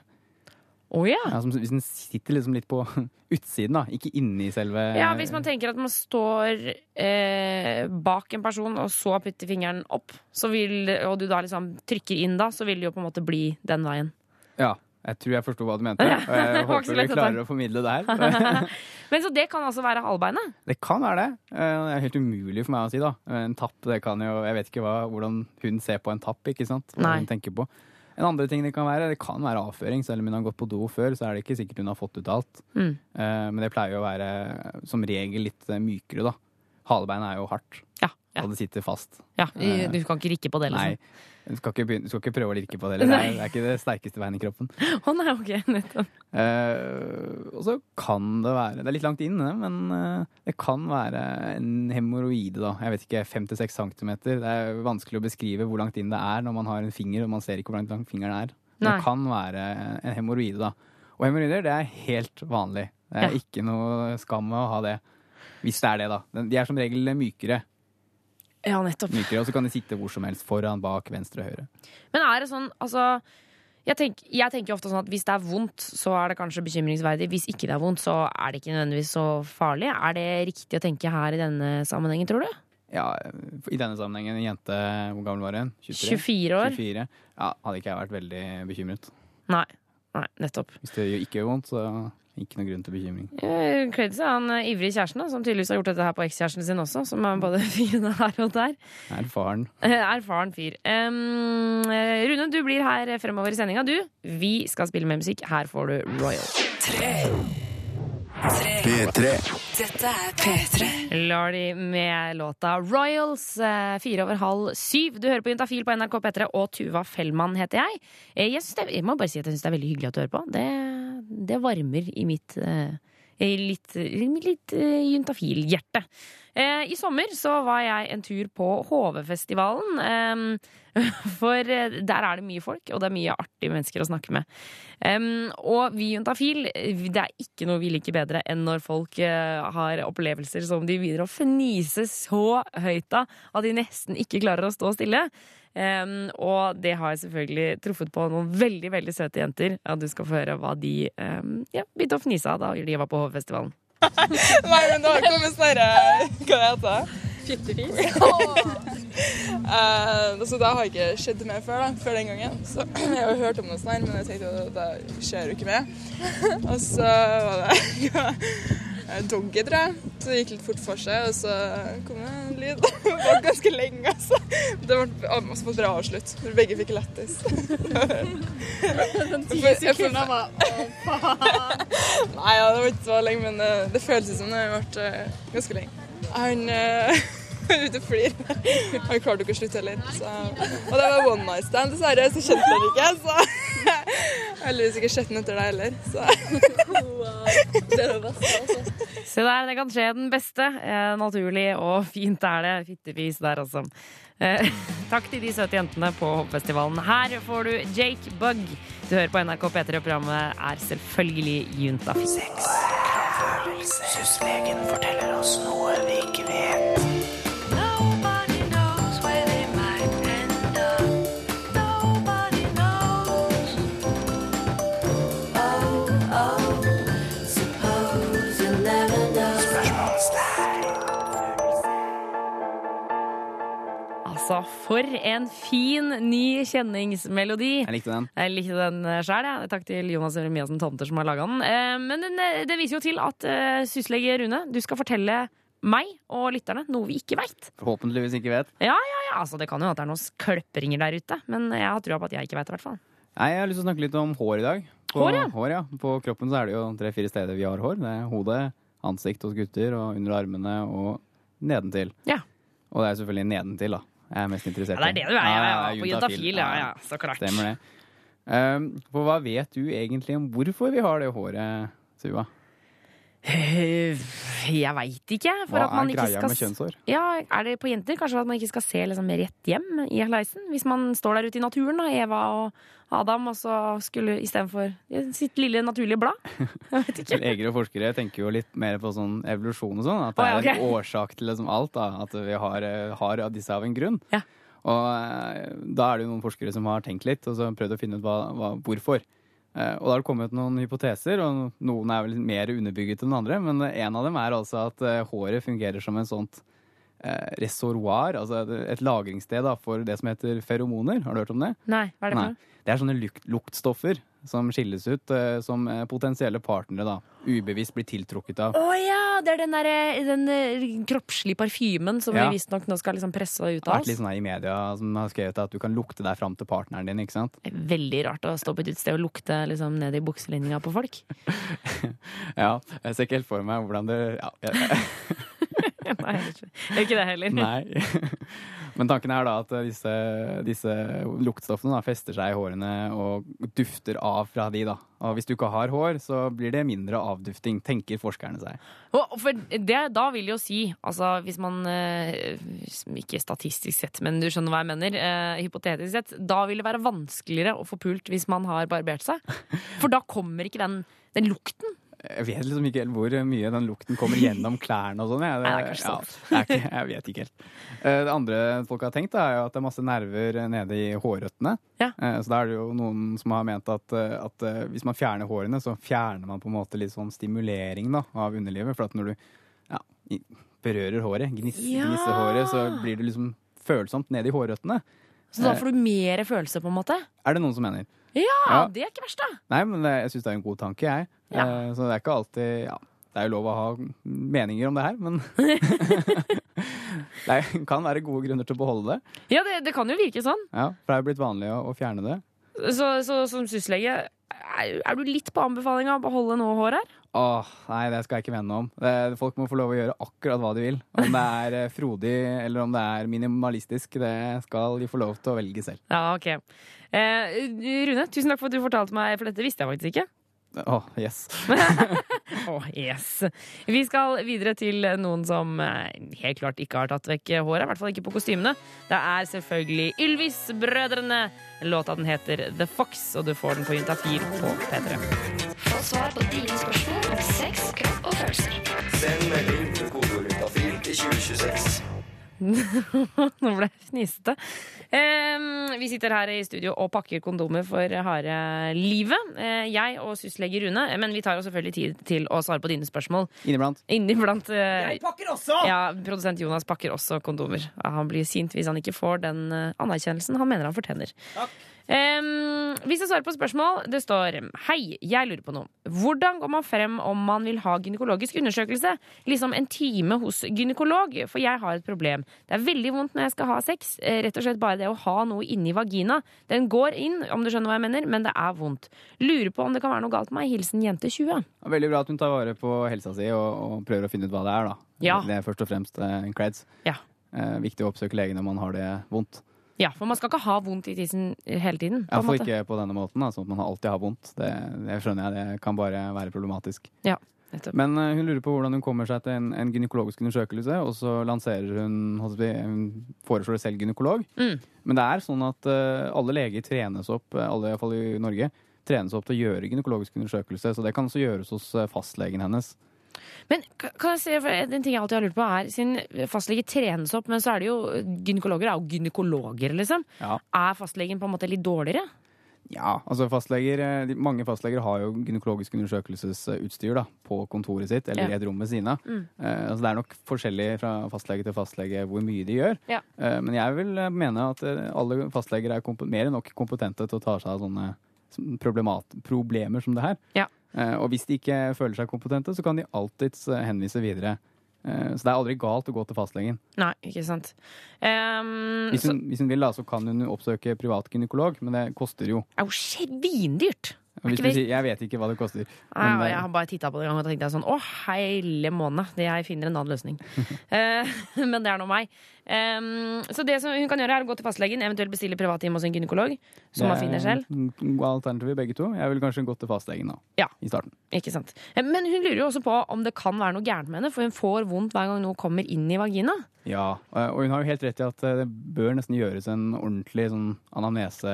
Oh, ja. Ja, som, hvis den sitter liksom litt på <laughs> utsiden, da, ikke inni selve Ja, hvis man tenker at man står eh, bak en person, og så putter fingeren opp, så vil, og du da liksom trykker inn da, så vil det jo på en måte bli den veien. Ja, jeg tror jeg forsto hva du mente. Og jeg <laughs> håper du vi klarer å formidle det her. <laughs> <laughs> Men så det kan altså være halvbeinet? Det kan være det. Eh, Det er helt umulig for meg å si, da. En tapp, det kan jo Jeg vet ikke hva, hvordan hun ser på en tapp, ikke sant. Hva Nei. hun tenker på. En andre ting det kan være, det kan være avføring. Selv om hun har gått på do før, så er det ikke sikkert hun har fått ut alt. Mm. Eh, Men det pleier jo å være som regel litt eh, mykere, da. Halebeinet er jo hardt. Ja, Og det sitter fast. Ja, Eh, Du kan ikke rikke på det, liksom. Nei. Du skal, ikke begynne, du skal ikke prøve å lirke på det. Eller. Det, det er ikke det sterkeste veien i kroppen. Å nei, ok, nettopp. Uh, og så kan det være Det er litt langt inn, men uh, det kan være en hemoroide, da. Jeg vet ikke, fem til seks centimeter. Det er vanskelig å beskrive hvor langt inn det er når man har en finger og man ser ikke hvor langt lang fingeren er. Men det kan være en hemoroide, da. Og hemoroider, det er helt vanlig. Det er Ja. ikke noe skam med å ha det. Hvis det er det, da. De er som regel mykere. Ja, nettopp. mykere og så kan de sitte hvor som helst. Foran, bak, venstre, høyre. Men er det sånn, altså jeg, tenk, jeg tenker ofte sånn at hvis det er vondt, så er det kanskje bekymringsverdig. Hvis ikke det er vondt, så er det ikke nødvendigvis så farlig. Er det riktig å tenke her i denne sammenhengen, tror du? Ja, I denne sammenhengen, en jente Hvor gammel var hun? 24, 24 år. 24. Ja, Hadde ikke jeg vært veldig bekymret. Nei. Nei, nettopp. Hvis det ikke gjør vondt, så ikke noe grunn til bekymring. Eh, Creds er han eh, ivrige kjæresten, da, som tydeligvis har gjort dette her på ekskjæresten sin også, som er både <laughs> fin her og der. Erfaren. Eh, <laughs> Erfaren fyr. Um, eh, Rune, du blir her fremover i sendinga, du. Vi skal spille med musikk. Her får du Royal. P3. Dette er P3. Lardy med låta Royals, eh, fire over halv syv. Du hører på Juntafil på NRK P3, og Tuva Fellmann heter jeg. Eh, Jeg, synes det, jeg må bare si at jeg syns det er veldig hyggelig at du hører på. Det, det varmer i mitt eh, litt, litt eh, juntafil-hjerte. Eh, I sommer så var jeg en tur på HV-festivalen. Eh, <laughs> for eh, der er det mye folk, og det er mye artige mennesker å snakke med. Og vi Juntafil, det er ikke noe vi liker bedre enn når folk eh, har opplevelser som de begynner å fnise så høyt av at de nesten ikke klarer å stå stille. Em, og det har jeg selvfølgelig truffet på noen veldig veldig søte jenter. Ja, du skal få høre hva de um, ja, begynte å fnise av da de var på HV-festivalen. <laughs> Nei, men det har kommet snarere Hva det heter Fittefis? Eh, altså, det har ikke skjedd mer før, da, før den gangen. Så <clears throat> jeg har jo hørt om noe sånn, men jeg tenkte at det skjer jo ikke med. Og så var det <laughs> doggy, tror jeg. Så det gikk litt fort for seg, og så kom det en lyd. <laughs> Det var ganske lenge, altså. Det ble også fått bra avslutt. Begge fikk lættis. <laughs> Den ti sekundene var Å, faen. Nei, ja, det var ikke så lenge, men eh, det føltes som det ble eh, ganske lenge. Han eh, <laughs> <laughs> ute og flir. Han klarte ikke å slutte heller. Så. Og det var one night stand, dessverre, så kjente han ikke. Så <laughs> heldigvis ikke sett den etter deg heller. Så. <laughs> Det er det beste, altså. Se der, det kan skje den beste. Eh, naturlig og fint er det. Fittefis der, altså. Eh, takk til de søte jentene på Hoppfestivalen. Her får du Jake Bug. Du hører på NRK P3, og programmet er selvfølgelig Juntafil. Syslegen forteller oss noe vi ikke vet. Altså, for en fin ny kjenningsmelodi. Jeg likte den. Jeg likte den sjøl, jeg. Takk til Jonas Remiassen Tomter som har laga den. Eh, Men eh, det viser jo til at eh, syslege Rune, du skal fortelle meg og lytterne noe vi ikke veit. Forhåpentligvis ikke vet. Ja, ja, ja. Altså, det kan jo at det er noen kløppringer der ute, men jeg har trua på at jeg ikke veit det, i hvert fall. Nei, Jeg har lyst til å snakke litt om hår i dag. På, Hår, ja. hår, ja. På kroppen så er det jo tre-fire steder vi har hår. Det er hodet, ansikt hos gutter, og under armene og nedentil. Ja. Og det er selvfølgelig nedentil, da. Jeg er mest interessert i. Ja, det er det du er, ja, ja, på juntafil, ja, ja, så klart. Stemmer det. Um, for hva vet du egentlig om hvorfor vi har det håret, Suva? Eh, Jeg veit ikke. For Hva at man er ikke greia skal med kjønnshår? Ja, Er det på jenter? Kanskje at man ikke skal se liksom rett hjem i heisen? Hvis man står der ute i naturen, da, Eva og Adam, og så skulle istedenfor sitt lille naturlige blad? <laughs> Jeg vet ikke. Leger og forskere tenker jo litt mer på sånn evolusjon og sånn. At det er en årsak til liksom alt. da, At vi har, eh, har disse av en grunn. Og eh, da er det jo noen forskere som har tenkt litt og så prøvd å finne ut hva, hva, hvorfor. Eh, Og da har det kommet noen hypoteser, og noen er vel mer underbygget enn andre. Men en av dem er altså at eh, håret fungerer som en sånt reservoir, reservoar, altså et- et lagringssted for det som heter feromoner. Har du hørt om det? Nei, hva er det for Nei. Det er sånne lukt, luktstoffer som skilles ut eh, som eh, potensielle partnere da, ubevisst blir tiltrukket av. Å ja! Det er den, der, den eh, kroppslige parfymen som Ja. vi visstnok nå skal liksom presse ut Det har av vært litt oss. sånn her i media som har skrevet at du kan lukte deg fram til partneren din, ikke sant? Veldig rart å stå på et utested og lukte liksom ned i bukselinninga på folk. <laughs> Ja, jeg ser ikke helt for meg hvordan det ja, jeg, <laughs> <laughs> Nei, det er ikke. Ikke det heller. Nei. <laughs> Men tanken er da at disse, disse luktstoffene da, fester seg i hårene og dufter av fra de. da. Og hvis du ikke har hår, så blir det mindre avdufting, tenker forskerne seg. For det, da vil jo si, altså hvis man eh, Ikke statistisk sett, men du skjønner hva jeg mener. eh, hypotetisk sett. Da vil det være vanskeligere å få pult hvis man har barbert seg. <laughs> For da kommer ikke den, den lukten. Jeg vet liksom ikke helt hvor mye den lukten kommer gjennom klærne og sånn. jeg. Ja, jeg vet ikke helt. Eh, Det andre folk har tenkt, er jo at det er masse nerver nede i hårrøttene. Ja. Så da er det jo noen som har ment at, eh, at eh, hvis man fjerner hårene, så fjerner man på en måte litt sånn stimulering da, av underlivet. For at når du ja, berører håret, gniss, gnisser håret, så blir det liksom følsomt nede i hårrøttene. Så da Eh, får du mer følelse, på en måte. Er det noen som mener? Ja, Ja. det er ikke verst, da. Nei, men det, jeg syns det er en god tanke, jeg. Ja. Eh, Så det er ikke alltid ja, Det er jo lov å ha meninger om det her, men <laughs> Det kan være gode grunner til å beholde det. Ja, det, det kan jo virke sånn. Ja, For det er jo blitt vanlig å, å fjerne det. Så, så som syslege, er, er du litt på anbefalinga å beholde noe hår her? Åh, nei, det skal jeg ikke mene om. Det, folk må få lov å gjøre akkurat hva de vil. Om det er eh, frodig eller om det er minimalistisk, det skal de få lov til å velge selv. Ja, ok. Eh, Rune, tusen takk for at du fortalte meg, for dette visste jeg faktisk ikke. Åh, yes. <laughs> Åh, yes. Vi skal videre til noen som eh, helt klart ikke har tatt vekk håret. I hvert fall ikke på kostymene. Det er selvfølgelig Ylvis-brødrene. Låta den heter The Fox, og du får den på Juntafil på P3. Få svar på dine spørsmål om sex, kropp og følelser. Send melding til kodeordet til 2026. Nå ble jeg fnisete. Eh, vi sitter her i studio og pakker kondomer for harde livet. Eh, jeg og syslege Rune. eh, Men vi tar jo selvfølgelig tid til å svare på dine spørsmål. Inniblant. Inniblant. eh, Jeg pakker også! Ja, Produsent Jonas pakker også kondomer. Han blir sint hvis han ikke får den eh, anerkjennelsen han mener han fortjener. Em, Vi skal svare på spørsmål. Det står Hei, jeg lurer på noe. Hvordan går man frem om man vil ha gynekologisk undersøkelse? Liksom en time hos gynekolog, for jeg har et problem. Det er veldig vondt når jeg skal ha sex. Eh, Rett og slett bare det å ha noe inni vagina. Den går inn, om du skjønner hva jeg mener, men det er vondt. Lurer på om det kan være noe galt med meg. Hilsen jente 20. Veldig bra at hun tar vare på helsa si og, og prøver å finne ut hva det er. da. Ja. Det er først og fremst en creds. Ja. Eh, viktig å oppsøke legen når man har det vondt. Ja, for man skal ikke ha vondt i tissen hele tiden. på for ikke på denne måten, da, sånn at man alltid har vondt. Det, det skjønner jeg, det kan bare være problematisk. Ja, nettopp. Men eh, hun lurer på hvordan hun kommer seg til en, en gynekologisk undersøkelse, og så lanserer hun Hun foreslår selv gynekolog. Mm. Men det er sånn at uh, alle leger trenes opp, eh, alle iallfall i Norge, trenes opp til å gjøre gynekologisk undersøkelse, så det kan også gjøres hos eh, fastlegen hennes. Men ka- kan jeg si, en ting jeg alltid har lurt på er Siden fastlege trenes opp, men så er det jo gynekologer er jo gynekologer, liksom. Ja. Er fastlegen på en måte litt dårligere? Ja, altså fastleger, eh, Mange fastleger har jo gynekologisk undersøkelsesutstyr da, på kontoret sitt eller Ja. i et rom ved siden av. Mm. Eh, altså det er nok forskjellig fra fastlege til fastlege hvor mye de gjør. Ja. Eh, men jeg vil eh, mene at eh, alle fastleger er mer enn nok kompetente til å ta seg av sånne problemer som det her. Ja. Eh, og hvis de ikke føler seg kompetente, så kan de alltids eh, henvise videre. Eh, så det er aldri galt å gå til fastlegen. Nei, ikke sant. Um, Hvis hun, hvis hun vil, da, så kan hun oppsøke privat gynekolog, men det koster jo. Det er jo Er sier, jeg vet ikke hva det koster. Nei, men, eh, jeg har bare titta på det en gang og tenkte sånn Å, hele måned. Jeg finner en annen løsning. <laughs> Eh, <laughs> men det er nå meg. Um, så det som hun kan gjøre, er å gå til fastlegen, eventuelt bestille privattime hos en gynekolog. Som man finner selv. Det er alternativer begge to. Jeg ville kanskje gått til fastlegen da, Ja. i starten. Ikke sant. Eh, Men hun lurer jo også på om det kan være noe gærent med henne, for hun får vondt hver gang noe kommer inn i vagina. Ja, eh, og hun har jo helt rett i at eh, det bør nesten gjøres en ordentlig sånn anamnese,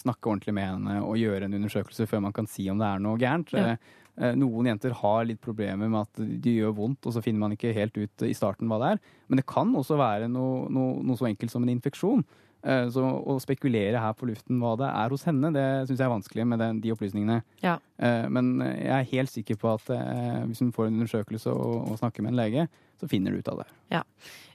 snakke ordentlig med henne og gjøre en undersøkelse før man kan si om det er noe gærent. Ja. Eh, Noen jenter har litt problemer med at de gjør vondt, og så finner man ikke helt ut i starten hva det er. Men det kan også være noe, noe, noe så enkelt som en infeksjon. Så å spekulere her på luften hva det er hos henne, det syns jeg er vanskelig med den, de opplysningene. Ja. Men jeg er helt sikker på at hvis hun får en undersøkelse og, og snakker med en lege, så finner du ut av det. Ja.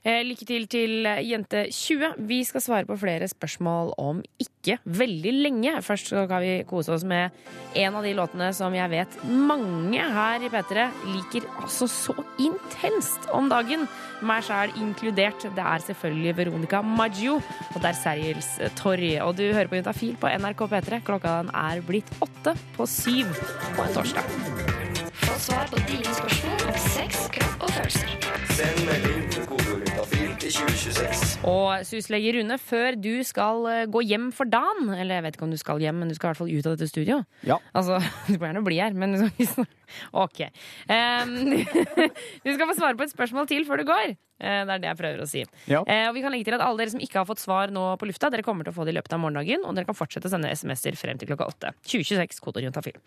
Eh, lykke til til eh, jente 20. Vi skal svare på flere spørsmål om ikke veldig lenge. Først skal vi kose oss med en av de låtene som jeg vet mange her i P3 liker altså så intenst om dagen. Meg sjæl inkludert. Det er selvfølgelig Veronica Maggio og det er Sergels Torg. Og du hører på Juntafil på NRK P3. Klokka er blitt åtte på syv på en torsdag. Få svar på dine spørsmål om sex, kropp og følelser. Send melding til kodeord til 2026. Og syslege Rune, før du skal eh, gå hjem for dagen Eller jeg vet ikke om du skal hjem, men du skal i hvert fall ut av dette studio. Ja. Altså, <laughs> Du må gjerne bli her, men <laughs> OK. Um, du <laughs> skal få svare på et spørsmål til før du går. Eh, Det er det jeg prøver å si. Ja. Eh, og vi kan legge til at Alle dere som ikke har fått svar nå på lufta, dere kommer til å få det i løpet av morgendagen. Og dere kan fortsette å sende SMS-er frem til klokka åtte. 2026, kodeord juntafil.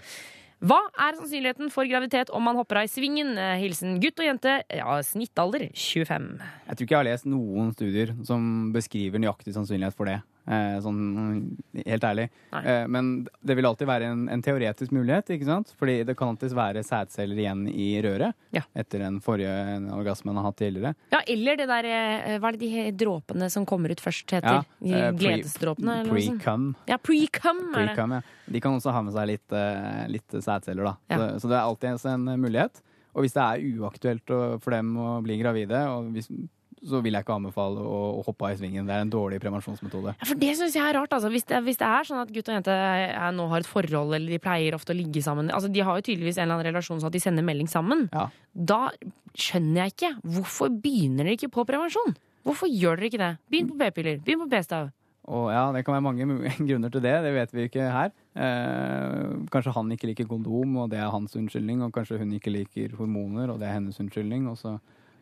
Hva er sannsynligheten for graviditet om man hopper av i svingen? Eh, Hilsen gutt og jente. Ja, snittalder 25. Jeg tror ikke jeg har lest noen studier som beskriver nøyaktig sannsynlighet for det. Eh, sånn helt ærlig. Eh, men det vil alltid være en, en teoretisk mulighet, ikke sant? Fordi det kan alltids være sædceller igjen i røret etter den forrige orgasmen har hatt tidligere. Ja, eller det der eh, Hva er det de dråpene som kommer ut først heter? Ja, Gledesdråpene? Pre-cum. Ja, pre-cum. Pre-cum, ja. De kan også ha med seg litt, litt sædceller, da. Ja. Så, så det er alltid en mulighet. Og hvis det er uaktuelt for dem å bli gravide, og hvis, så vil jeg ikke anbefale å, å hoppe av i svingen. Det er en dårlig prevensjonsmetode. Ja, for det syns jeg er rart. Altså. Hvis, det, hvis det er sånn at gutt og jente er, nå har et forhold, eller de pleier ofte å ligge sammen altså, De har jo tydeligvis en eller annen relasjon sånn at de sender melding sammen. Da skjønner jeg ikke. Hvorfor begynner dere ikke på prevensjon? Hvorfor gjør dere ikke det? Begynn på p-piller. Begynn på p-stav. Og ja, Det kan være mange <laughs> grunner til det, det vet vi ikke her. Eh, kanskje han ikke liker kondom, og det er hans unnskyldning. Og kanskje hun ikke liker hormoner, og det er hennes unnskyldning. Og så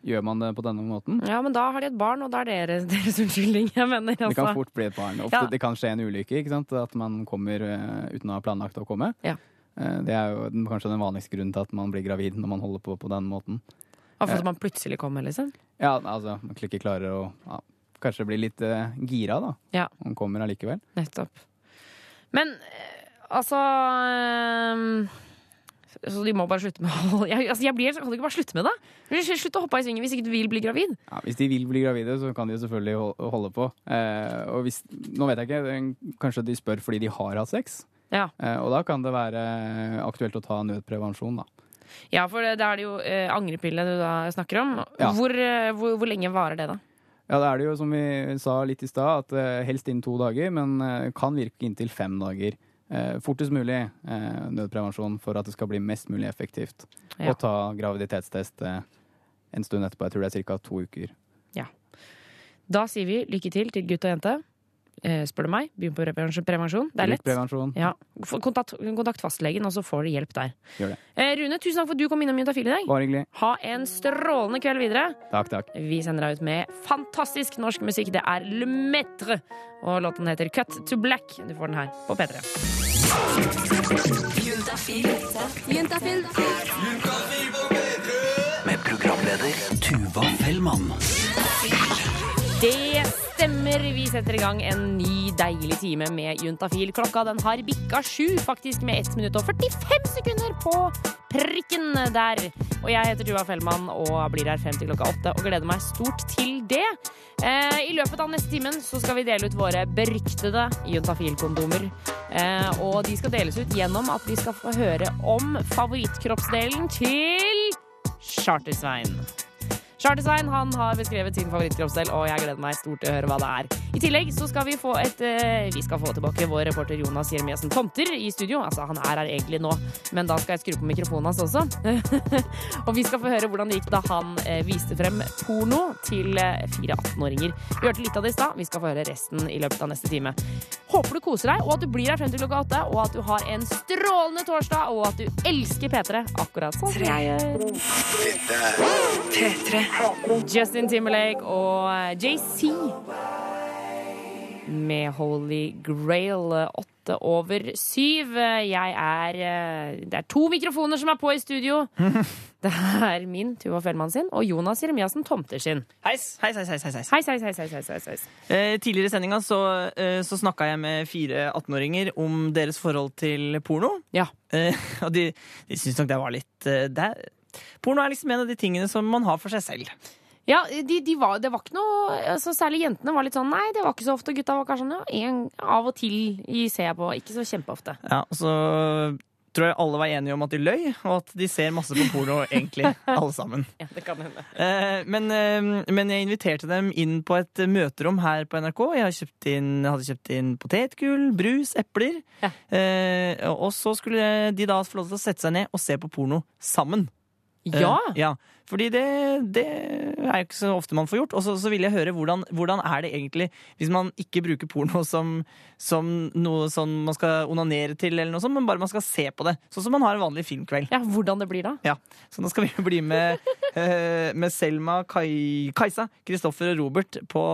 gjør man det på denne måten. Ja, men da har de et barn, og da er det deres, <laughs> deres unnskyldning. Jeg mener, Det kan altså. fort bli et barn. Ofte Ja. Det kan skje en ulykke, ikke sant? at man kommer eh, uten å ha planlagt å komme. Ja. Eh, det er jo kanskje den vanligste grunnen til at man blir gravid når man holder på på den måten. Og for at man plutselig kommer, liksom. Ja, altså, man ikke klarer å ja, kanskje bli litt eh, gira, da. Ja. Man kommer allikevel. Nettopp. Men eh, altså eh, Så de må bare slutte med jeg, altså, jeg blir, Kan du ikke bare slutte med det? Slutt å hoppe i svingen hvis ikke du vil bli gravid. Ja, hvis de vil bli gravide, så kan de jo selvfølgelig holde på. Eh, og hvis, nå vet jeg ikke, kanskje de spør fordi de har hatt sex. Ja. Eh, og da kan det være aktuelt å ta nødprevensjon, da. Ja, for da er det jo eh, angrepille du da snakker om. Ja. Hvor, eh, hvor, hvor lenge varer det, da? Ja, da er det jo som vi sa litt i stad, at eh, helst innen to dager, men eh, kan virke inntil fem dager. Eh, fortest mulig eh, nødprevensjon for at det skal bli mest mulig effektivt. Ja. Og ta graviditetstest eh, en stund etterpå. Jeg tror det er ca. to uker. Ja. Da sier vi lykke til til gutt og jente. Eh, spør du meg, begynn på prevensjon. Det er lett. prevensjon. Ja. Kontakt, kontakt fastlegen, og så får du hjelp der. Gjør det. Eh, Rune, tusen takk for at du kom innom Juntafil i dag. Bare hyggelig. Ha en strålende kveld videre. Takk, takk. Vi sender deg ut med fantastisk norsk musikk. Det er Le Metre, og låten heter Cut to Black. Du får den her på P3. Juntafil. Juntafil. Med programleder Tuva Fellmann. Det stemmer. Vi setter i gang en ny deilig time med Juntafil. Klokka den har bikka sju, faktisk med 1 minutt og 45 sekunder på prikken der. Og jeg heter Tuva Fellmann og blir her frem til klokka åtte og gleder meg stort til det. Eh, I løpet av neste timen så skal vi dele ut våre beryktede Juntafil-kondomer. Eh, og de skal deles ut gjennom at vi skal få høre om favorittkroppsdelen til Charter-Svein. Charter-Svein han har beskrevet sin favorittkroppsdel, og jeg gleder meg stort til å høre hva det er. I tillegg så skal vi få et eh, Vi skal få tilbake vår reporter Jonas Jeremiassen Tomter i studio. Altså, han er her egentlig nå, men da skal jeg skru på mikrofonen hans også. <laughs> og vi skal få høre hvordan det gikk da han eh, viste frem porno til eh, fire 18-åringer. Vi hørte litt av det i stad. Vi skal få høre resten i løpet av neste time. Håper du koser deg, og at du blir her frem til klokka åtte, og at du har en strålende torsdag, og at du elsker P3 akkurat sånn som jeg gjør. P3. Justin Timberlake og eh, JC med Holy Grail åtte over syv. Jeg er eh, Det er to mikrofoner som er på i studio. <laughs> Det er min, Tuva Fellmann sin, og Jonas Jeremiassen Tomter sin. Heis, heis, heis, heis, heis, heis. Heis, heis, heis, heis. Eh, tidligere i sendinga så, eh, så snakka jeg med fire 18-åringer om deres forhold til porno. Ja. Eh, <laughs> og de, de syntes nok det var litt eh, det er, Porno er liksom en av de tingene som man har for seg selv. Ja, de, de var, det var ikke noe altså Særlig jentene var litt sånn Nei, det var ikke så ofte. Gutta var kanskje sånn ja, en, av og til i ser jeg på. Ikke så kjempeofte. Ja, så tror jeg alle var enige om at de løy, og at de ser masse på porno, egentlig, <laughs> alle sammen. Ja, det kan hende. Eh, men, eh, men jeg inviterte dem inn på et møterom her på NRK. Jeg hadde kjøpt inn, hadde kjøpt inn potetgull, brus, epler. Eh, og så skulle de da få lov til å sette seg ned og se på porno sammen. Ja! Uh, ja. Fordi det, det er jo ikke så ofte man får gjort. Og så, så vil jeg høre hvordan, hvordan er det egentlig hvis man ikke bruker porno som, som noe sånn man skal onanere til, eller noe sånt, men bare man skal se på det. Sånn som man har en vanlig filmkveld. Ja, Hvordan det blir da? Ja, Så nå skal vi bli med, uh, <laughs> med Selma, Kai, Kajsa, Kristoffer og Robert på,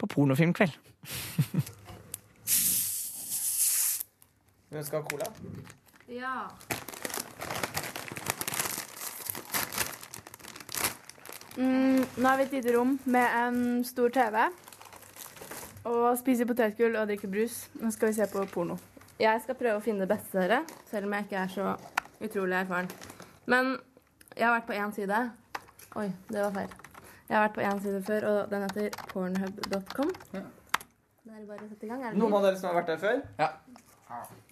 på pornofilmkveld. <laughs> Hun skal ha cola? Ja. Mm, nå er vi et lite rom med en stor TV. Og spiser potetgull og drikker brus. Nå skal vi se på porno. Jeg skal prøve å finne det beste dere, selv om jeg ikke er så utrolig erfaren. Men jeg har vært på én side. Oi, det var feil. Jeg har vært på én side før, og den heter pornhub.com. Da er bare å sette i gang. Er det Noen av dere som har vært der før? Ja.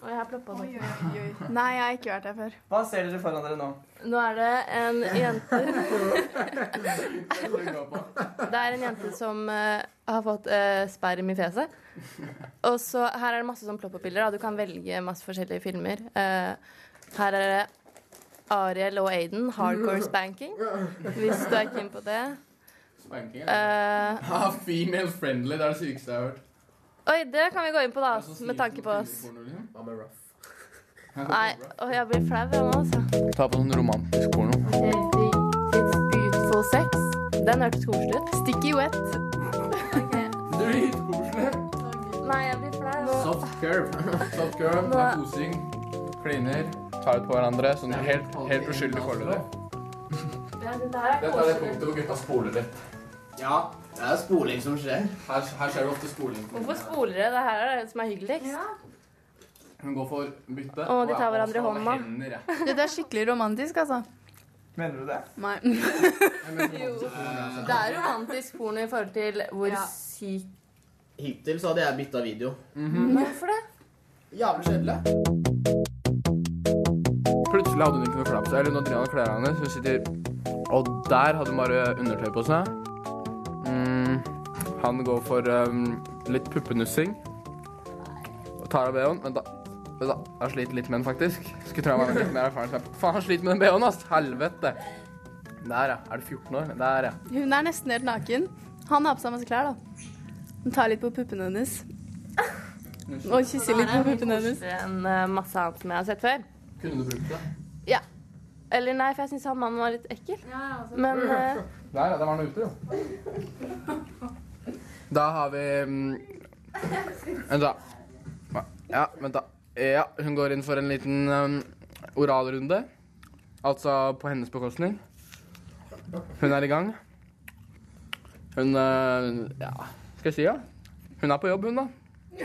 Og jeg har ploppa det. Nei, jeg har ikke vært der før. Hva ser dere foran dere nå? Nå er det en jente <laughs> Det er en jente som uh, har fått uh, sperm i fjeset. Og så her er det masse sånn plopp-opp-bilder. Du kan velge masse forskjellige filmer. Uh, her er det Ariel og Aiden, hardcore spanking. Hvis du er keen på det. Spanking, Uh, Ah, female friendly, det er det sykeste jeg har hørt. oi, det kan vi gå inn på, da. Med tanke på oss. Hva med rough? Nei, og jeg blir flau jeg nå, altså. Ta på sånn romantisk porno. It's beautiful sex. Den hørtes koselig ut. Sticky wet. Dritkoselig. Nei, jeg blir flau. Soft curve. Soft curve, Nå- det er kosing. Kliner. Tar ut på hverandre. Sånn helt, helt uskyldig foreløpig. Dette er er det punktet hvor gutta spoler litt. Ja, det er spoling som skjer. Her, her skjer det ofte spoling. Hvorfor spoler dere? Det her er det som er hyggeligst. Hun går for bytte. Å, de tar hverandre i hånda. hender, jeg. <laughs> Dette er skikkelig romantisk, altså. Mener du det? Nei. <laughs> Det er romantisk porno i forhold til hvor syk Hittil så hadde jeg bytta video. Hvorfor det? Jævlig kjedelig. Plutselig hadde hun ikke noe klær på seg. Eller nå driver han og kler av henne. Så hun sitter Og der hadde hun bare undertøy på seg. Mm, han går for um, litt puppenussing. Og tar av BH-en. Men da Vet har Jeg sliter litt med den, faktisk. Skulle tro jeg var litt mer erfaren. Faen, han sliter med den BH-en, ass! Helvete. Der, ja. Er du 14 år? Der, ja. Hun er nesten helt naken. Han har på seg masse klær, da. Hun tar litt på puppene hennes. Og kysser litt på puppene hennes. enn eh, masse annet som jeg har sett før. Kunne du brukt det? Ja. Eller nei, for jeg syns han mannen var litt ekkel. Men uh... Der, ja. Der var han ute, jo. Da har vi mm, Vent, da. Ja, vent, da. Ja, hun går inn for en liten um, oralrunde. Altså på hennes bekostning. Hun er i gang. Hun uh, Ja, skal jeg si ja? Hun er på jobb, hun, da. <laughs>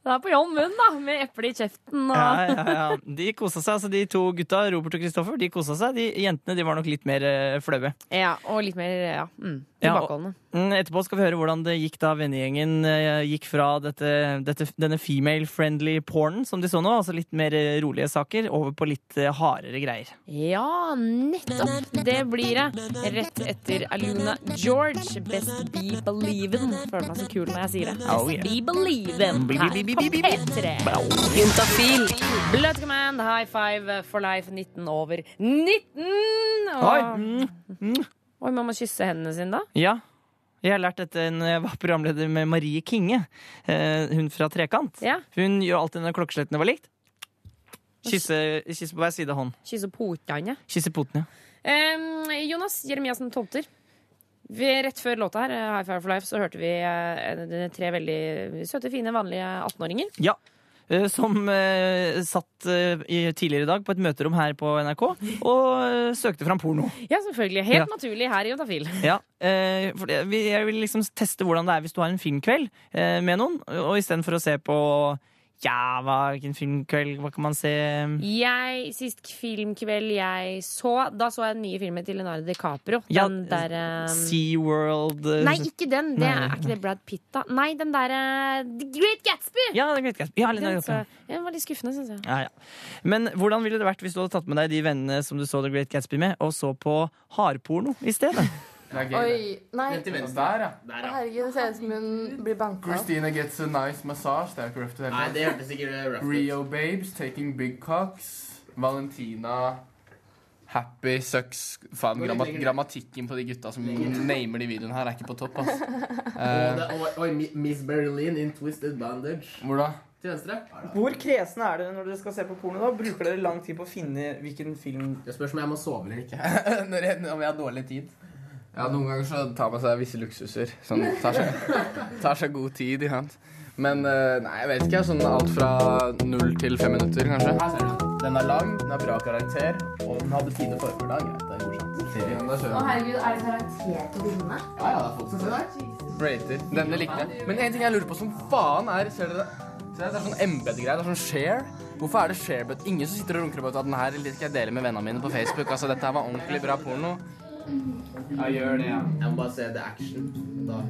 Det er på jobb, hun, da, med eple i kjeften og Ja, ja, ja. De kosa seg, altså de to gutta, Robert og Kristoffer, de kosa seg. De jentene de var nok litt mer uh, flaue. Ja, og litt mer ja, mm, Ja, og-. Mm, Etterpå skal vi høre hvordan det gikk da vennegjengen eh, gikk fra dette, dette, denne female-friendly pornen som de så nå, altså litt mer eh, rolige saker, over på litt eh, hardere greier. Ja, nettopp. Det blir det. Rett etter Aluna George, Best Be Believin'. Føler meg så kul når jeg sier det. Best Oh, yeah. Be Believin' her på be- be- be. P3. Juntafil. Blood Command, High Five for Life 19 over 19! Og... Oi! Mm, mm. Oi, man må kysse hendene sine da? Ja. Jeg har lært dette når jeg var programleder med Marie Kinge, eh, hun fra Trekant. Ja. Hun gjør alltid når klokkeslettene var likt. Kysse, kysse på hver side av hånden. Kysse potene. Kysse potene. Um, Jonas Jeremiassen Tomter. Vi, rett før låta her, High Five for Life, så hørte vi eh, tre veldig søte, fine, vanlige 18-åringer. Ja. Eh, Som eh, satt eh, i, tidligere i dag på et møterom her på NRK og søkte fram porno. Ja, selvfølgelig. Helt Ja. naturlig her i Otafil. <laughs> Ja, for Jeg vil liksom teste hvordan det er hvis du har en filmkveld med noen, og istedenfor å se på ja, hva, hvilken filmkveld, hva kan man se? Jeg, Sist filmkveld jeg så Da så jeg den nye filmen til Leonardo DiCaprio. Ja, den der um, SeaWorld eh, Nei, ikke den. Det Nei. er ikke det Brad Pitt, da? Nei, den derre The Great Gatsby! Ja, det er Gatsby. Ja, Den, så, ja, den var litt skuffende, syns jeg. Ja, ja. Men hvordan ville det vært hvis du hadde tatt med deg de vennene som du så The Great Gatsby med, og så på hardporno i stedet? <laughs> Det er Oi. Nei. Til venstre. Der, ja. Å, Herregud, det ser ut som hun blir banka opp. Christina gets a nice massage. Det er jo ikke to Nei, det hørtes ikke rough ut. Rio Babes taking big cocks. Valentina Happy sucks Faen, litt gramma lenger ned. grammatikken på de gutta som namer de videoene her, er ikke på topp, ass. Og <laughs> Eh, det- Oi, Mi- Miss Berlin in Twisted Bandage. hvor da? Til venstre. Hvor kresne er dere når dere skal se på porno? da? Bruker dere lang tid på å finne hvilken film Det spørs om jeg må sove eller ikke. <laughs> Når jeg, om jeg har dårlig tid. Ja, noen ganger så tar man seg visse luksuser. Sånn, tar seg, <laughs> tar seg god tid, Ja. Men eh, nei, jeg vet ikke. Sånn alt fra null til fem minutter, kanskje. Den er lang, den har bra karakter, og den hadde fine former. da. Greit, det er morsomt. Ja, Å, herregud, er det karakter på bildene? Ja, ja, det er folk som ser det. Rater. Denne likte jeg. Men en ting jeg lurer på som faen er Ser dere det? Ser dere, det er sånn embed-greie. Det er sånn share. Hvorfor er det share? Ingen som sitter og runker på at den her skal jeg dele med vennene mine på Facebook. Altså, dette her var ordentlig bra porno. Ja, gjør det, ja. Jeg må bare se the action. Da.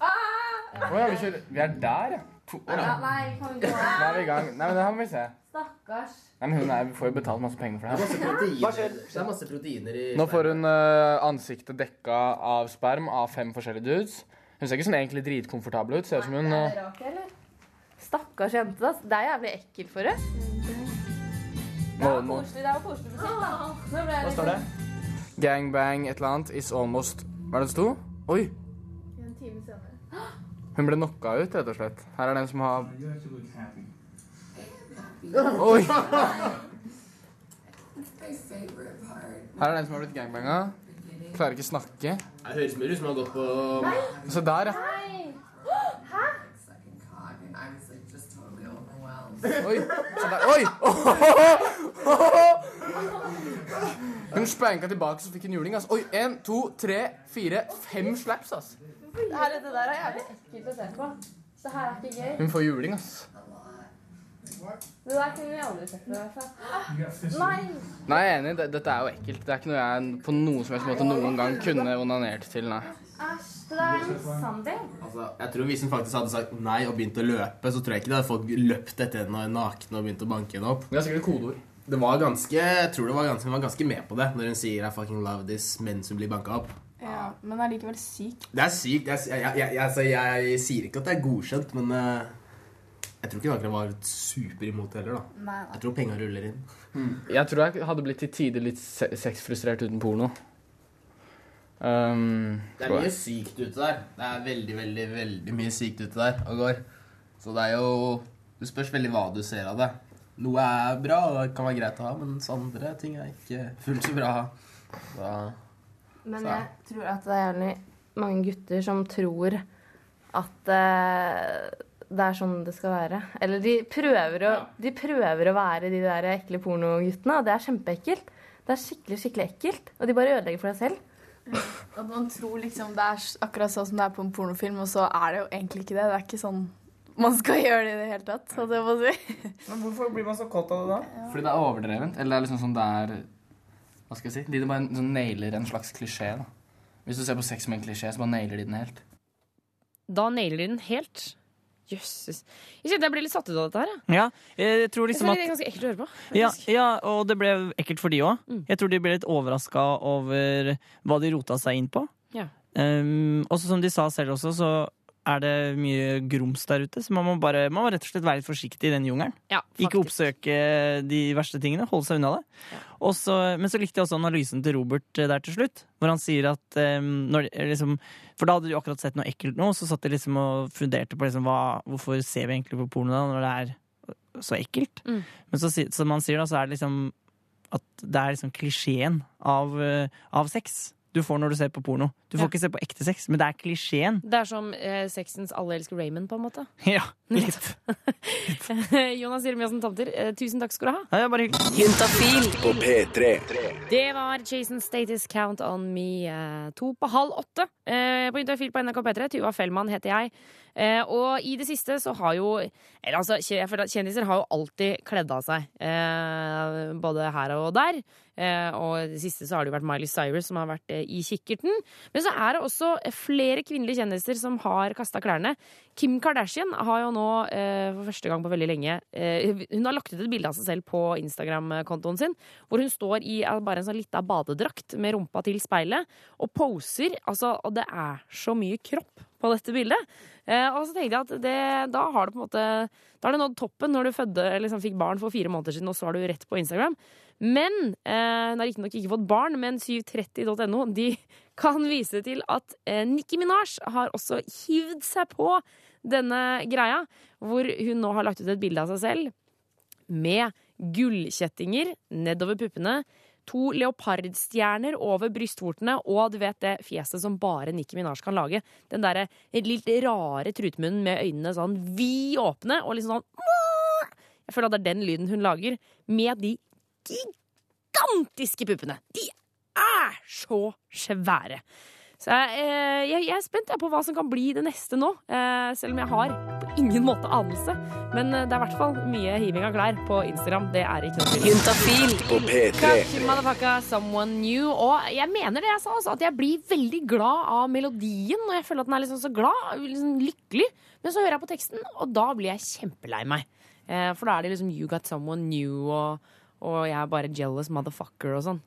Å ja, vi, kjører. vi er der, ja. To, å, Ja, ja. nei, kan vi gå Nå er vi i gang. Nei, men det her må vi se. Stakkars. Nei, men hun er, vi får jo betalt masse penger for Det er det masse her. proteiner, det er masse proteiner i Nå får hun eh, ansiktet dekka av sperm av fem forskjellige dudes. Hun ser ikke sånn egentlig dritkomfortabel ut. Ser ut som hun eh, rart, eller? Stakkars jente, da. Det er jævlig ekkelt for henne. Det må, var må. koselig. Det var koselig musikk, da. Nå ble jeg Hva litt står det? Gangbang et eller annet is almost Hva er det det sto? Oi! En time senere. <gasps> Hun ble knocka ut, rett og slett. Her er den som har Oi! Her er den som har blitt gangbanga. Klarer ikke snakke. Det høres mer ut som hun har gått på Se der, ja. <gasps> Hæ? Oi! Se der. Oi! <laughs> <laughs> <laughs> Hun spanka tilbake, så fikk hun juling. ass. Oi, Én, to, tre, fire, fem slaps. ass. Her, det der er jævlig ekkelt å se på. Det her er ikke gøy. Hun får juling, ass. Det der kunne vi aldri sett hvert fall. Nei! Nei, jeg er enig. Dette er jo ekkelt. Det er ikke noe jeg på noen som helst måte noen gang kunne onanert til. Nei. Æsj. Det der er en Sunday. Altså, jeg tror Hvis hun faktisk hadde sagt nei og begynt å løpe, så tror jeg ikke det hadde folk løpt etter henne nakne og begynt å banke henne opp. Det er sikkert kodeord. Det var ganske Jeg tror det var ganske, hun var ganske med på det når hun sier 'I fucking love this' mens hun blir banka opp. Ja, men det er likevel sykt. Det er sykt. Jeg, jeg, jeg, jeg, altså, jeg sier ikke at det er godkjent, men uh, jeg tror ikke akkurat var super imot heller, da. Nei, nei. Jeg tror penga ruller inn. Jeg tror jeg hadde blitt til tider litt se- sexfrustrert uten porno. Um, Det er mye sykt ute der. Det er veldig, veldig, veldig mye sykt ute der og går. Så det er jo Det spørs veldig hva du ser av det. Noe er bra, og det kan være greit å ha, mens andre ting er ikke fullt så bra. Så Men Så- jeg tror at det er jævlig mange gutter som tror at eh, det er sånn det skal være. Eller de prøver å, de prøver å være de der ekle pornoguttene, og det er kjempeekkelt. Det er skikkelig, skikkelig ekkelt. Og de bare ødelegger for deg selv. At man tror liksom det er akkurat sånn som det er på en pornofilm, og så er det jo egentlig ikke det. Det er ikke sånn man skal gjøre det i det hele tatt. holdt jeg på å si. Men hvorfor blir man så kåt av det da? Fordi det er overdrevent. Eller det er liksom sånn det er Hva skal jeg si? De bare sånn nailer en slags klisjé. da Hvis du ser på sex som en klisjé, så bare nailer de den helt. Da nailer de den helt. Jøsses. Jeg kjente jeg ble litt satt ut av dette her. Ja, jeg tror liksom at det er ganske ekkelt å høre på. Ja, ja, og det ble ekkelt for de òg. Mm. Jeg tror de ble litt overraska over hva de rota seg inn på. Ja. Um, og som de sa selv også, så er det mye grums der ute, så man må bare man må rett og slett være litt forsiktig i den jungelen. Ja, Ikke oppsøke de verste tingene, holde seg unna det. Ja. Også, men så likte jeg også analysen til Robert eh, der til slutt, hvor han sier at um, når, liksom, For da hadde de akkurat sett noe ekkelt nå, så satt de liksom og funderte på liksom, hva, hvorfor ser vi egentlig på porno da, når det er så ekkelt. Mm. Men så, som han sier, da, så er det liksom at det er liksom klisjeen av, eh, av sex du får når du ser på porno. Du får Ja. ikke se på ekte sex, men det er klisjeen. Det er som eh, sexens Alle elsker Raymond, på en måte. <laughs> Ja, litt. <laughs> Jonas Jeremiassen Tomter, eh, tusen takk skal du ha. Ja, bare hyggelig. Juntafil på P3. Det var Jason Status Count On Me eh, to på halv åtte. Eh, på Interfil på NRK P3. Tuva Fellmann heter jeg. Eh, og i det siste så har jo Eller altså, jeg føler at kjendiser har jo alltid kledd av seg. Eh, både her og der. Eh, og det siste så har det jo vært Miley Cyrus som har vært eh, i kikkerten. Men så er det også flere kvinnelige kjendiser som har kasta klærne. Kim Kardashian har jo nå eh, for første gang på veldig lenge eh, Hun har lagt ut et bilde av seg selv på Instagram-kontoen sin, hvor hun står i eh, bare en sånn lita badedrakt med rumpa til speilet og poser. Altså, og det er så mye kropp på dette bildet. Eh, og så tenkte jeg at det, da har det på en måte Da har det nådd toppen når du fødde, liksom fikk barn for fire måneder siden, og så er du rett på Instagram. Men eh, hun har riktignok ikke fått barn, men 730.no de kan vise til at eh, Nicki Minaj har også hivd seg på denne greia, hvor hun nå har lagt ut et bilde av seg selv med gullkjettinger nedover puppene, to leopardstjerner over brystvortene, og du vet det fjeset som bare Nicki Minaj kan lage. Den derre litt rare trutmunnen med øynene sånn vid åpne, og liksom sånn Jeg føler at det er den lyden hun lager, med de gigantiske puppene. De er så svære. Så jeg, eh, jeg, jeg er spent på hva som kan bli det neste nå, eh, selv om jeg har på ingen måte anelse. Men eh, det er i hvert fall mye hiving av klær på Instagram. Det er ikke noe. Juntafil på P3. Someone new. Og jeg mener det jeg sa, altså, at jeg blir veldig glad av melodien. Og jeg føler at den er liksom så glad, liksom lykkelig. Men så hører jeg på teksten, og da blir jeg kjempelei meg. Eh, for da er det liksom You got someone new, og, og jeg er bare jealous motherfucker og sånn.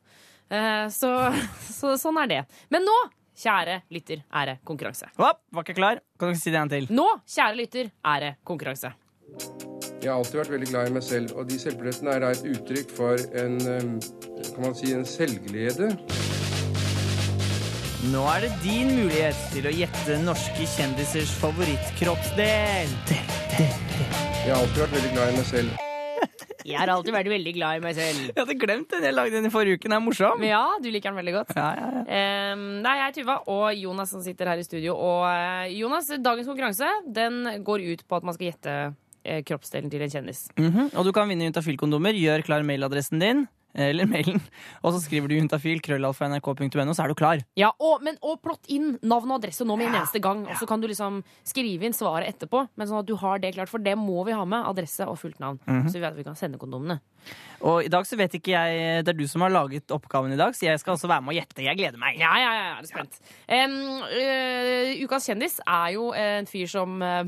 Eh, så, <laughs> så sånn er det. Men nå, kjære lytter, er det konkurranse. Hopp, var ikke klar. Kan du si det en til? Nå, kjære lytter, er det konkurranse. Jeg har alltid vært veldig glad i meg selv, og de selvbillettene er da et uttrykk for en, kan man si, en selvglede. Nå er det din mulighet til å gjette norske kjendisers favorittkroppsdel. Del, del, del. Jeg har alltid vært veldig glad i meg selv. Jeg har alltid vært veldig glad i meg selv. Jeg hadde glemt den. Jeg lagde den i forrige uke. Den er morsom. Ja, du liker den veldig godt. Ja, ja, ja. Um, er jeg, Tuva, og Jonas som sitter her i studio. Og eh, Jonas, dagens konkurranse den går ut på at man skal gjette eh, kroppsdelen til en kjendis. Mhm, Og du kan vinne Juntafil-kondomer. Gjør klar mailadressen din. Eller mailen. Og så skriver du juntafil, krøllalfa, nrk.no, så er du klar. Ja, og, men, og plott inn navn og adresse nå med en eneste gang. Og så kan du liksom skrive inn svaret etterpå. Men sånn at du har det klart, for det må vi ha med. Adresse og fullt navn. Mhm. Så vi vet at vi kan sende kondomene. Og i dag så vet ikke jeg Det er du som har laget oppgaven i dag, så jeg skal også være med og gjette. Jeg gleder meg. Ja, ja, ja, jeg er spent. Ja. Um, uh, ukas kjendis er jo en fyr som uh,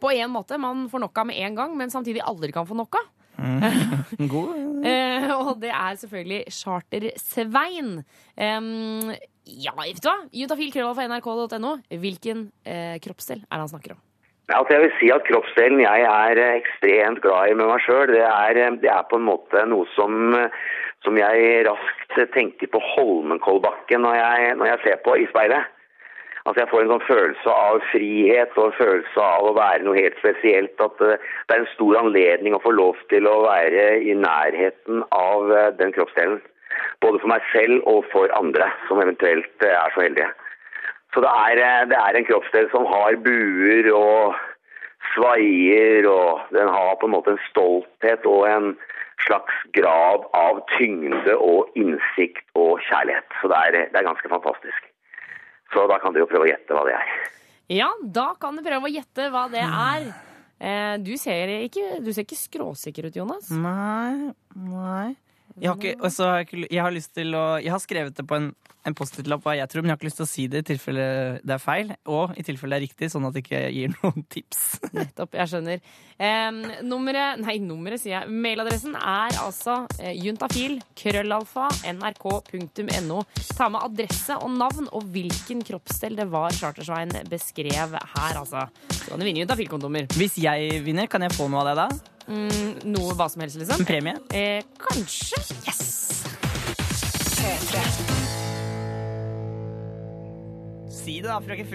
på en måte man får nok av med en gang, men samtidig aldri kan få nok av. Mm. <laughs> God. Eh, og det er selvfølgelig Charter-Svein. Um, ja, vet du hva? Juntafil.krøllalfa.nrk.no. Hvilken eh, kroppsdel er det han snakker om? Altså jeg vil si at kroppsdelen jeg er eh, ekstremt glad i med meg sjøl, det, eh, det er på en måte noe som, som jeg raskt tenker på Holmenkollbakken når jeg, når jeg ser på i speilet. Altså Jeg får en sånn følelse av frihet og en følelse av å være noe helt spesielt. At eh, det er en stor anledning å få lov til å være i nærheten av eh, den kroppsdelen. Både for meg selv og for andre som eventuelt eh, er så heldige. Så det er, det er en kroppsdel som har buer og svaier, og den har på en måte en stolthet og en slags grad av tyngde og innsikt og kjærlighet. Så det er, det er ganske fantastisk. Så da kan du jo prøve å gjette hva det er. Ja, da kan du prøve å gjette hva det er. Eh, du, ser ikke, du ser ikke skråsikker ut, Jonas. Nei, nei. Jeg har, ikke, altså, jeg har lyst til å Jeg har skrevet det på en, en Post-It-lapp hva jeg tror, men jeg har ikke lyst til å si det i tilfelle det er feil, og i tilfelle det er riktig, sånn at det ikke gir <laughs> noen tips. Nettopp, jeg skjønner. Eh, nummeret Nei, nummeret sier jeg. Mailadressen er altså eh, juntafil, krøllalfa, nrk.no. Ta med adresse og navn og hvilken kroppsdel det var Chartersveien beskrev her, altså. Så kan du vinne juntafil-kondomer. Hvis jeg vinner, kan jeg få noe av det da? Mm, noe hva som helst, liksom? En premie? Eh, kanskje. Yes! Si det da, frøken.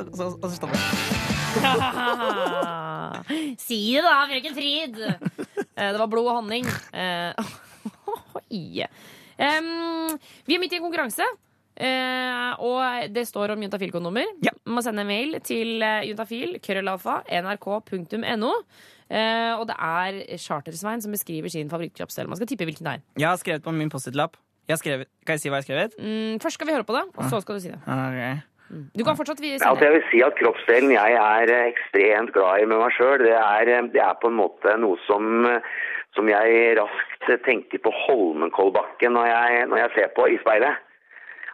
Og så, så stopper jeg. si det da, frøken Frid! Eh, det var blod og honning. Eh, <laughs> vi er midt i en konkurranse. eh, og det står om juntafil-kondomer. Man må sende en mail til uh, juntafil, krøllalfa, nrk.no. Eh, og det er Chartersveien som beskriver sin favorittkroppsdel. Man skal tippe hvilken det er. Jeg har skrevet på min Post-It-lapp. Jeg har skrevet- Kan jeg si hva jeg har skrevet? Mm, først skal vi høre på det, og så skal du si det. Okay. Du kan fortsatt vi- Ja, Altså jeg vil si at kroppsdelen jeg er eh, ekstremt glad i med meg sjøl, det, er, eh, det er på en måte noe som, eh, som jeg raskt tenker på Holmenkollbakken når jeg, når jeg ser på i speilet.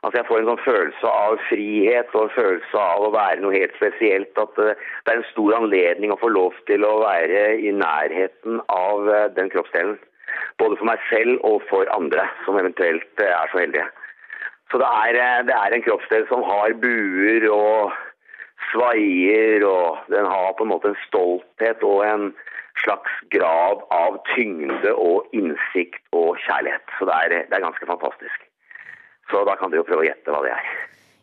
Altså Jeg får en sånn følelse av frihet og en følelse av å være noe helt spesielt. At eh, det er en stor anledning å få lov til å være i nærheten av eh, den kroppsdelen. Både for meg selv og for andre som eventuelt eh, er så heldige. Så det er, det er en kroppsdel som har buer og svaier, og den har på en måte en stolthet og en slags grad av tyngde og innsikt og kjærlighet. Så det er, det er ganske fantastisk. Så da kan du jo prøve å gjette hva det er.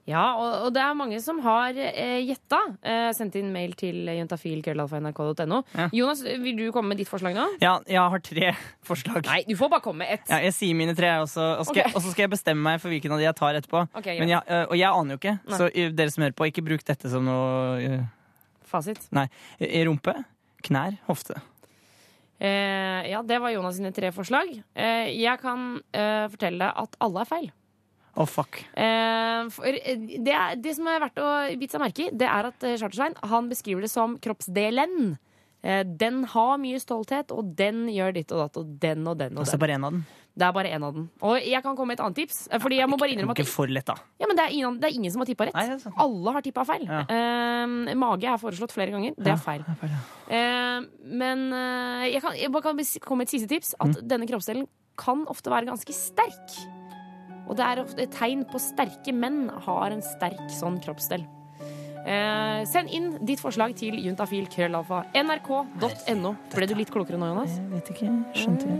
Ja, og, og det er mange som har eh, gjetta. Eh, sendt inn mail til juntafil.nrk.no. Ja. Jonas, vil du komme med ditt forslag nå? Ja, jeg har tre <laughs> forslag. Nei, du får bare komme med ett. Ja, jeg sier mine tre, og så, og skal, okay. jeg- og så skal jeg bestemme meg for hvilken av de jeg tar etterpå. Okay, jeg, øh, og jeg aner jo ikke, Nei. så dere som hører på, ikke bruk dette som noe uh, Fasit. Nei. Rumpe, knær, hofte. Eh, ja, det var Jonas sine tre forslag. Eh, jeg kan eh, fortelle at alle er feil. Å, fuck. Eh, eh, det, er, det som er verdt å bite seg merke i, det er at eh, Chartersvein han beskriver det som kroppsdelen. Den har mye stolthet, og den gjør ditt og datt, og den og den og Altså den. bare én av den. Det er bare én av den. Og jeg kan komme med et annet tips. Fordi jeg må bare innrømme at Ikke for lett, da. Ja, men det er ingen, det er ingen som har tippa rett. Nei, det er. Alle har tippa feil. Ja. Eh, mage er foreslått flere ganger. Det Ja, er feil. Eh, men jeg, kan, jeg bare kan komme med et siste tips. At Mm. denne kroppsdelen kan ofte være ganske sterk. Og det er ofte et tegn på sterke menn har en sterk sånn kroppsdel. Eh, send inn ditt forslag til juntafil.krøllalfa. nrk.no. Ble du litt klokere nå, Jonas? Jeg vet ikke. Skjønte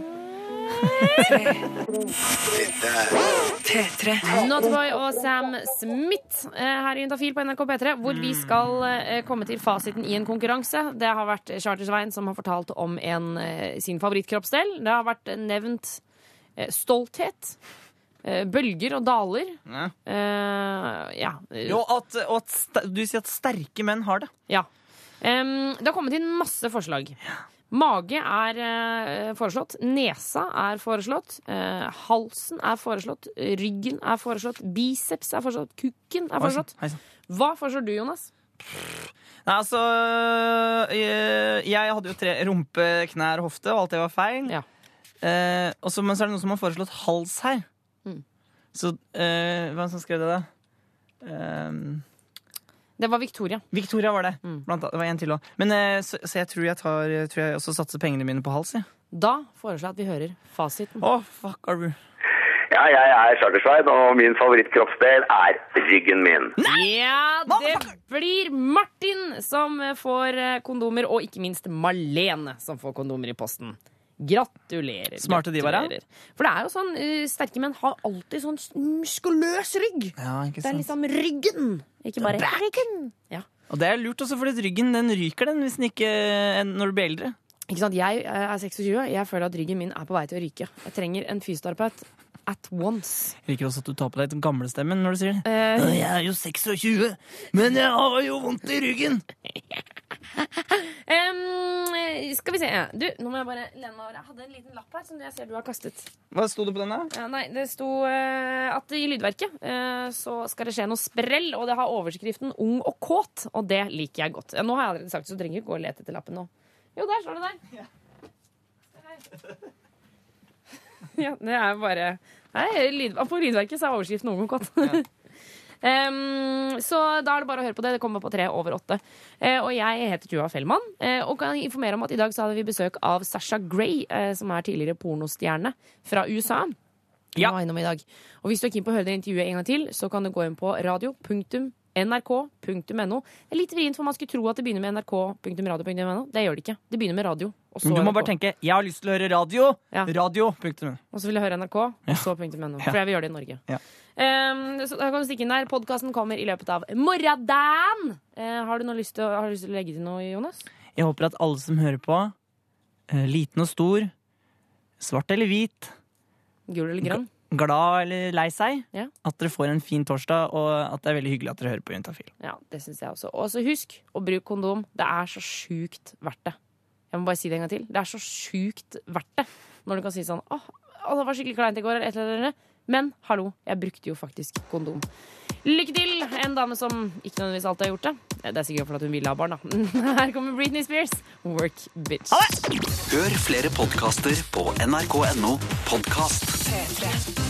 P3. <laughs> Notboy og Sam Smith eh, her i Juntafil på NRK P3, hvor vi skal eh, komme til fasiten i en konkurranse. Det har vært Chartersveien som har fortalt om en, eh, sin favorittkroppsdel. Det har vært nevnt stolthet. Eh, Bølger og daler. Ja. Eh, ja. Jo, at, og at du sier at sterke menn har det. Ja. Um, det har kommet inn masse forslag. Mage er uh, foreslått. Nesa er foreslått. Uh, halsen er foreslått. Ryggen er foreslått. Biceps er foreslått. Kukken er foreslått. Hva foreslår du, Jonas? Nei, altså jeg, jeg hadde jo tre rumpe, knær, hofte, og alt det var feil. Eh, og så- men så er det noen som har foreslått hals her. Mm. Så eh, hvem som skrev det, da? Eh, Det var Victoria. Victoria var det. Mm. Blant det var en til òg. Men eh, så, så jeg tror jeg tar tror jeg også satser pengene mine på hals. Jeg. Da foreslår jeg at vi hører fasiten. Å, fuck, are you? Ja, jeg er Chartersveien, og min favorittkroppsdel er ryggen min. Ja, det blir Martin som får eh, kondomer, og ikke minst Malene som får kondomer i posten. Gratulerer. Smarte de var, ja. For det er jo sånn, eh, sterke menn har alltid sånn muskuløs rygg. Ja, ikke Det er liksom ryggen, ikke bare ryggen. Ja. Og det er lurt også, for ryggen den ryker den hvis den ikke når du blir eldre. Ikke sant? Jeg eh, er 26, jeg føler at ryggen min er på vei til å ryke. Jeg trenger en fysioterapeut at once. Jeg liker også at du tar på deg den gamle stemmen når du sier det. Uh, Jeg er jo 26, men jeg har jo vondt i ryggen. <laughs> <laughs> Em, skal vi se. Du, nå må jeg bare lene meg over. Jeg hadde en liten lapp her som jeg ser du har kastet. Hva sto det på den, da? Ja, nei, det sto uh, at i Lydverket uh, så skal det skje noe sprell, og det har overskriften 'Ung og kåt', og det liker jeg godt. Ja, nå har jeg allerede sagt det, så du trenger ikke gå og lete etter lappen nå. Jo, der står det der. <laughs> Ja, det er bare Nei, lyd, På Lydverket så er overskriften 'Ung og kåt'. Em, så da er det bare å høre på det. Det kommer på tre over åtte. Uh, og jeg heter Tuva Fellmann uh, og kan informere om at i dag så hadde vi besøk av Sasha Gray, uh, som er tidligere pornostjerne fra USA. Ja. Og hvis du er keen på å høre det intervjuet en gang til, så kan du gå inn på radio.nrk.no. Det er litt vrient, for man skulle tro at det begynner med nrk.radio.no. Det gjør det ikke. Det begynner med radio. Men du må NRK. bare tenke 'jeg har lyst til å høre radio'. Radio. Punktum. Og så vil jeg høre NRK, og så .no. Ja. For jeg vil gjøre det i Norge. Ja. Um, så da kan du stikke inn der. Podkasten kommer i løpet av morgendagen. Uh, har, du lyst til, å- har du lyst til å legge til noe, Jonas? Jeg håper at alle som hører på, uh, liten og stor, svart eller hvit, Gul eller grønn? glad eller lei seg, Ja. at dere får en fin torsdag, og at det er veldig hyggelig at dere hører på Juntafil. Ja, det syns jeg også. Og så husk å bruke kondom. Det er så sjukt verdt det. Jeg må bare si det en gang til. Det er så sjukt verdt det. Når du kan si sånn Å, åh, det var skikkelig kleint i går, eller et eller annet. Men hallo, jeg brukte jo faktisk kondom. Lykke til, en dame som ikke nødvendigvis alltid har gjort det. Det er sikkert fordi hun ville ha barn, da. <laughs> Her kommer Britney Spears. Work, bitch. Hør flere podkaster på nrk.no podkast. P3.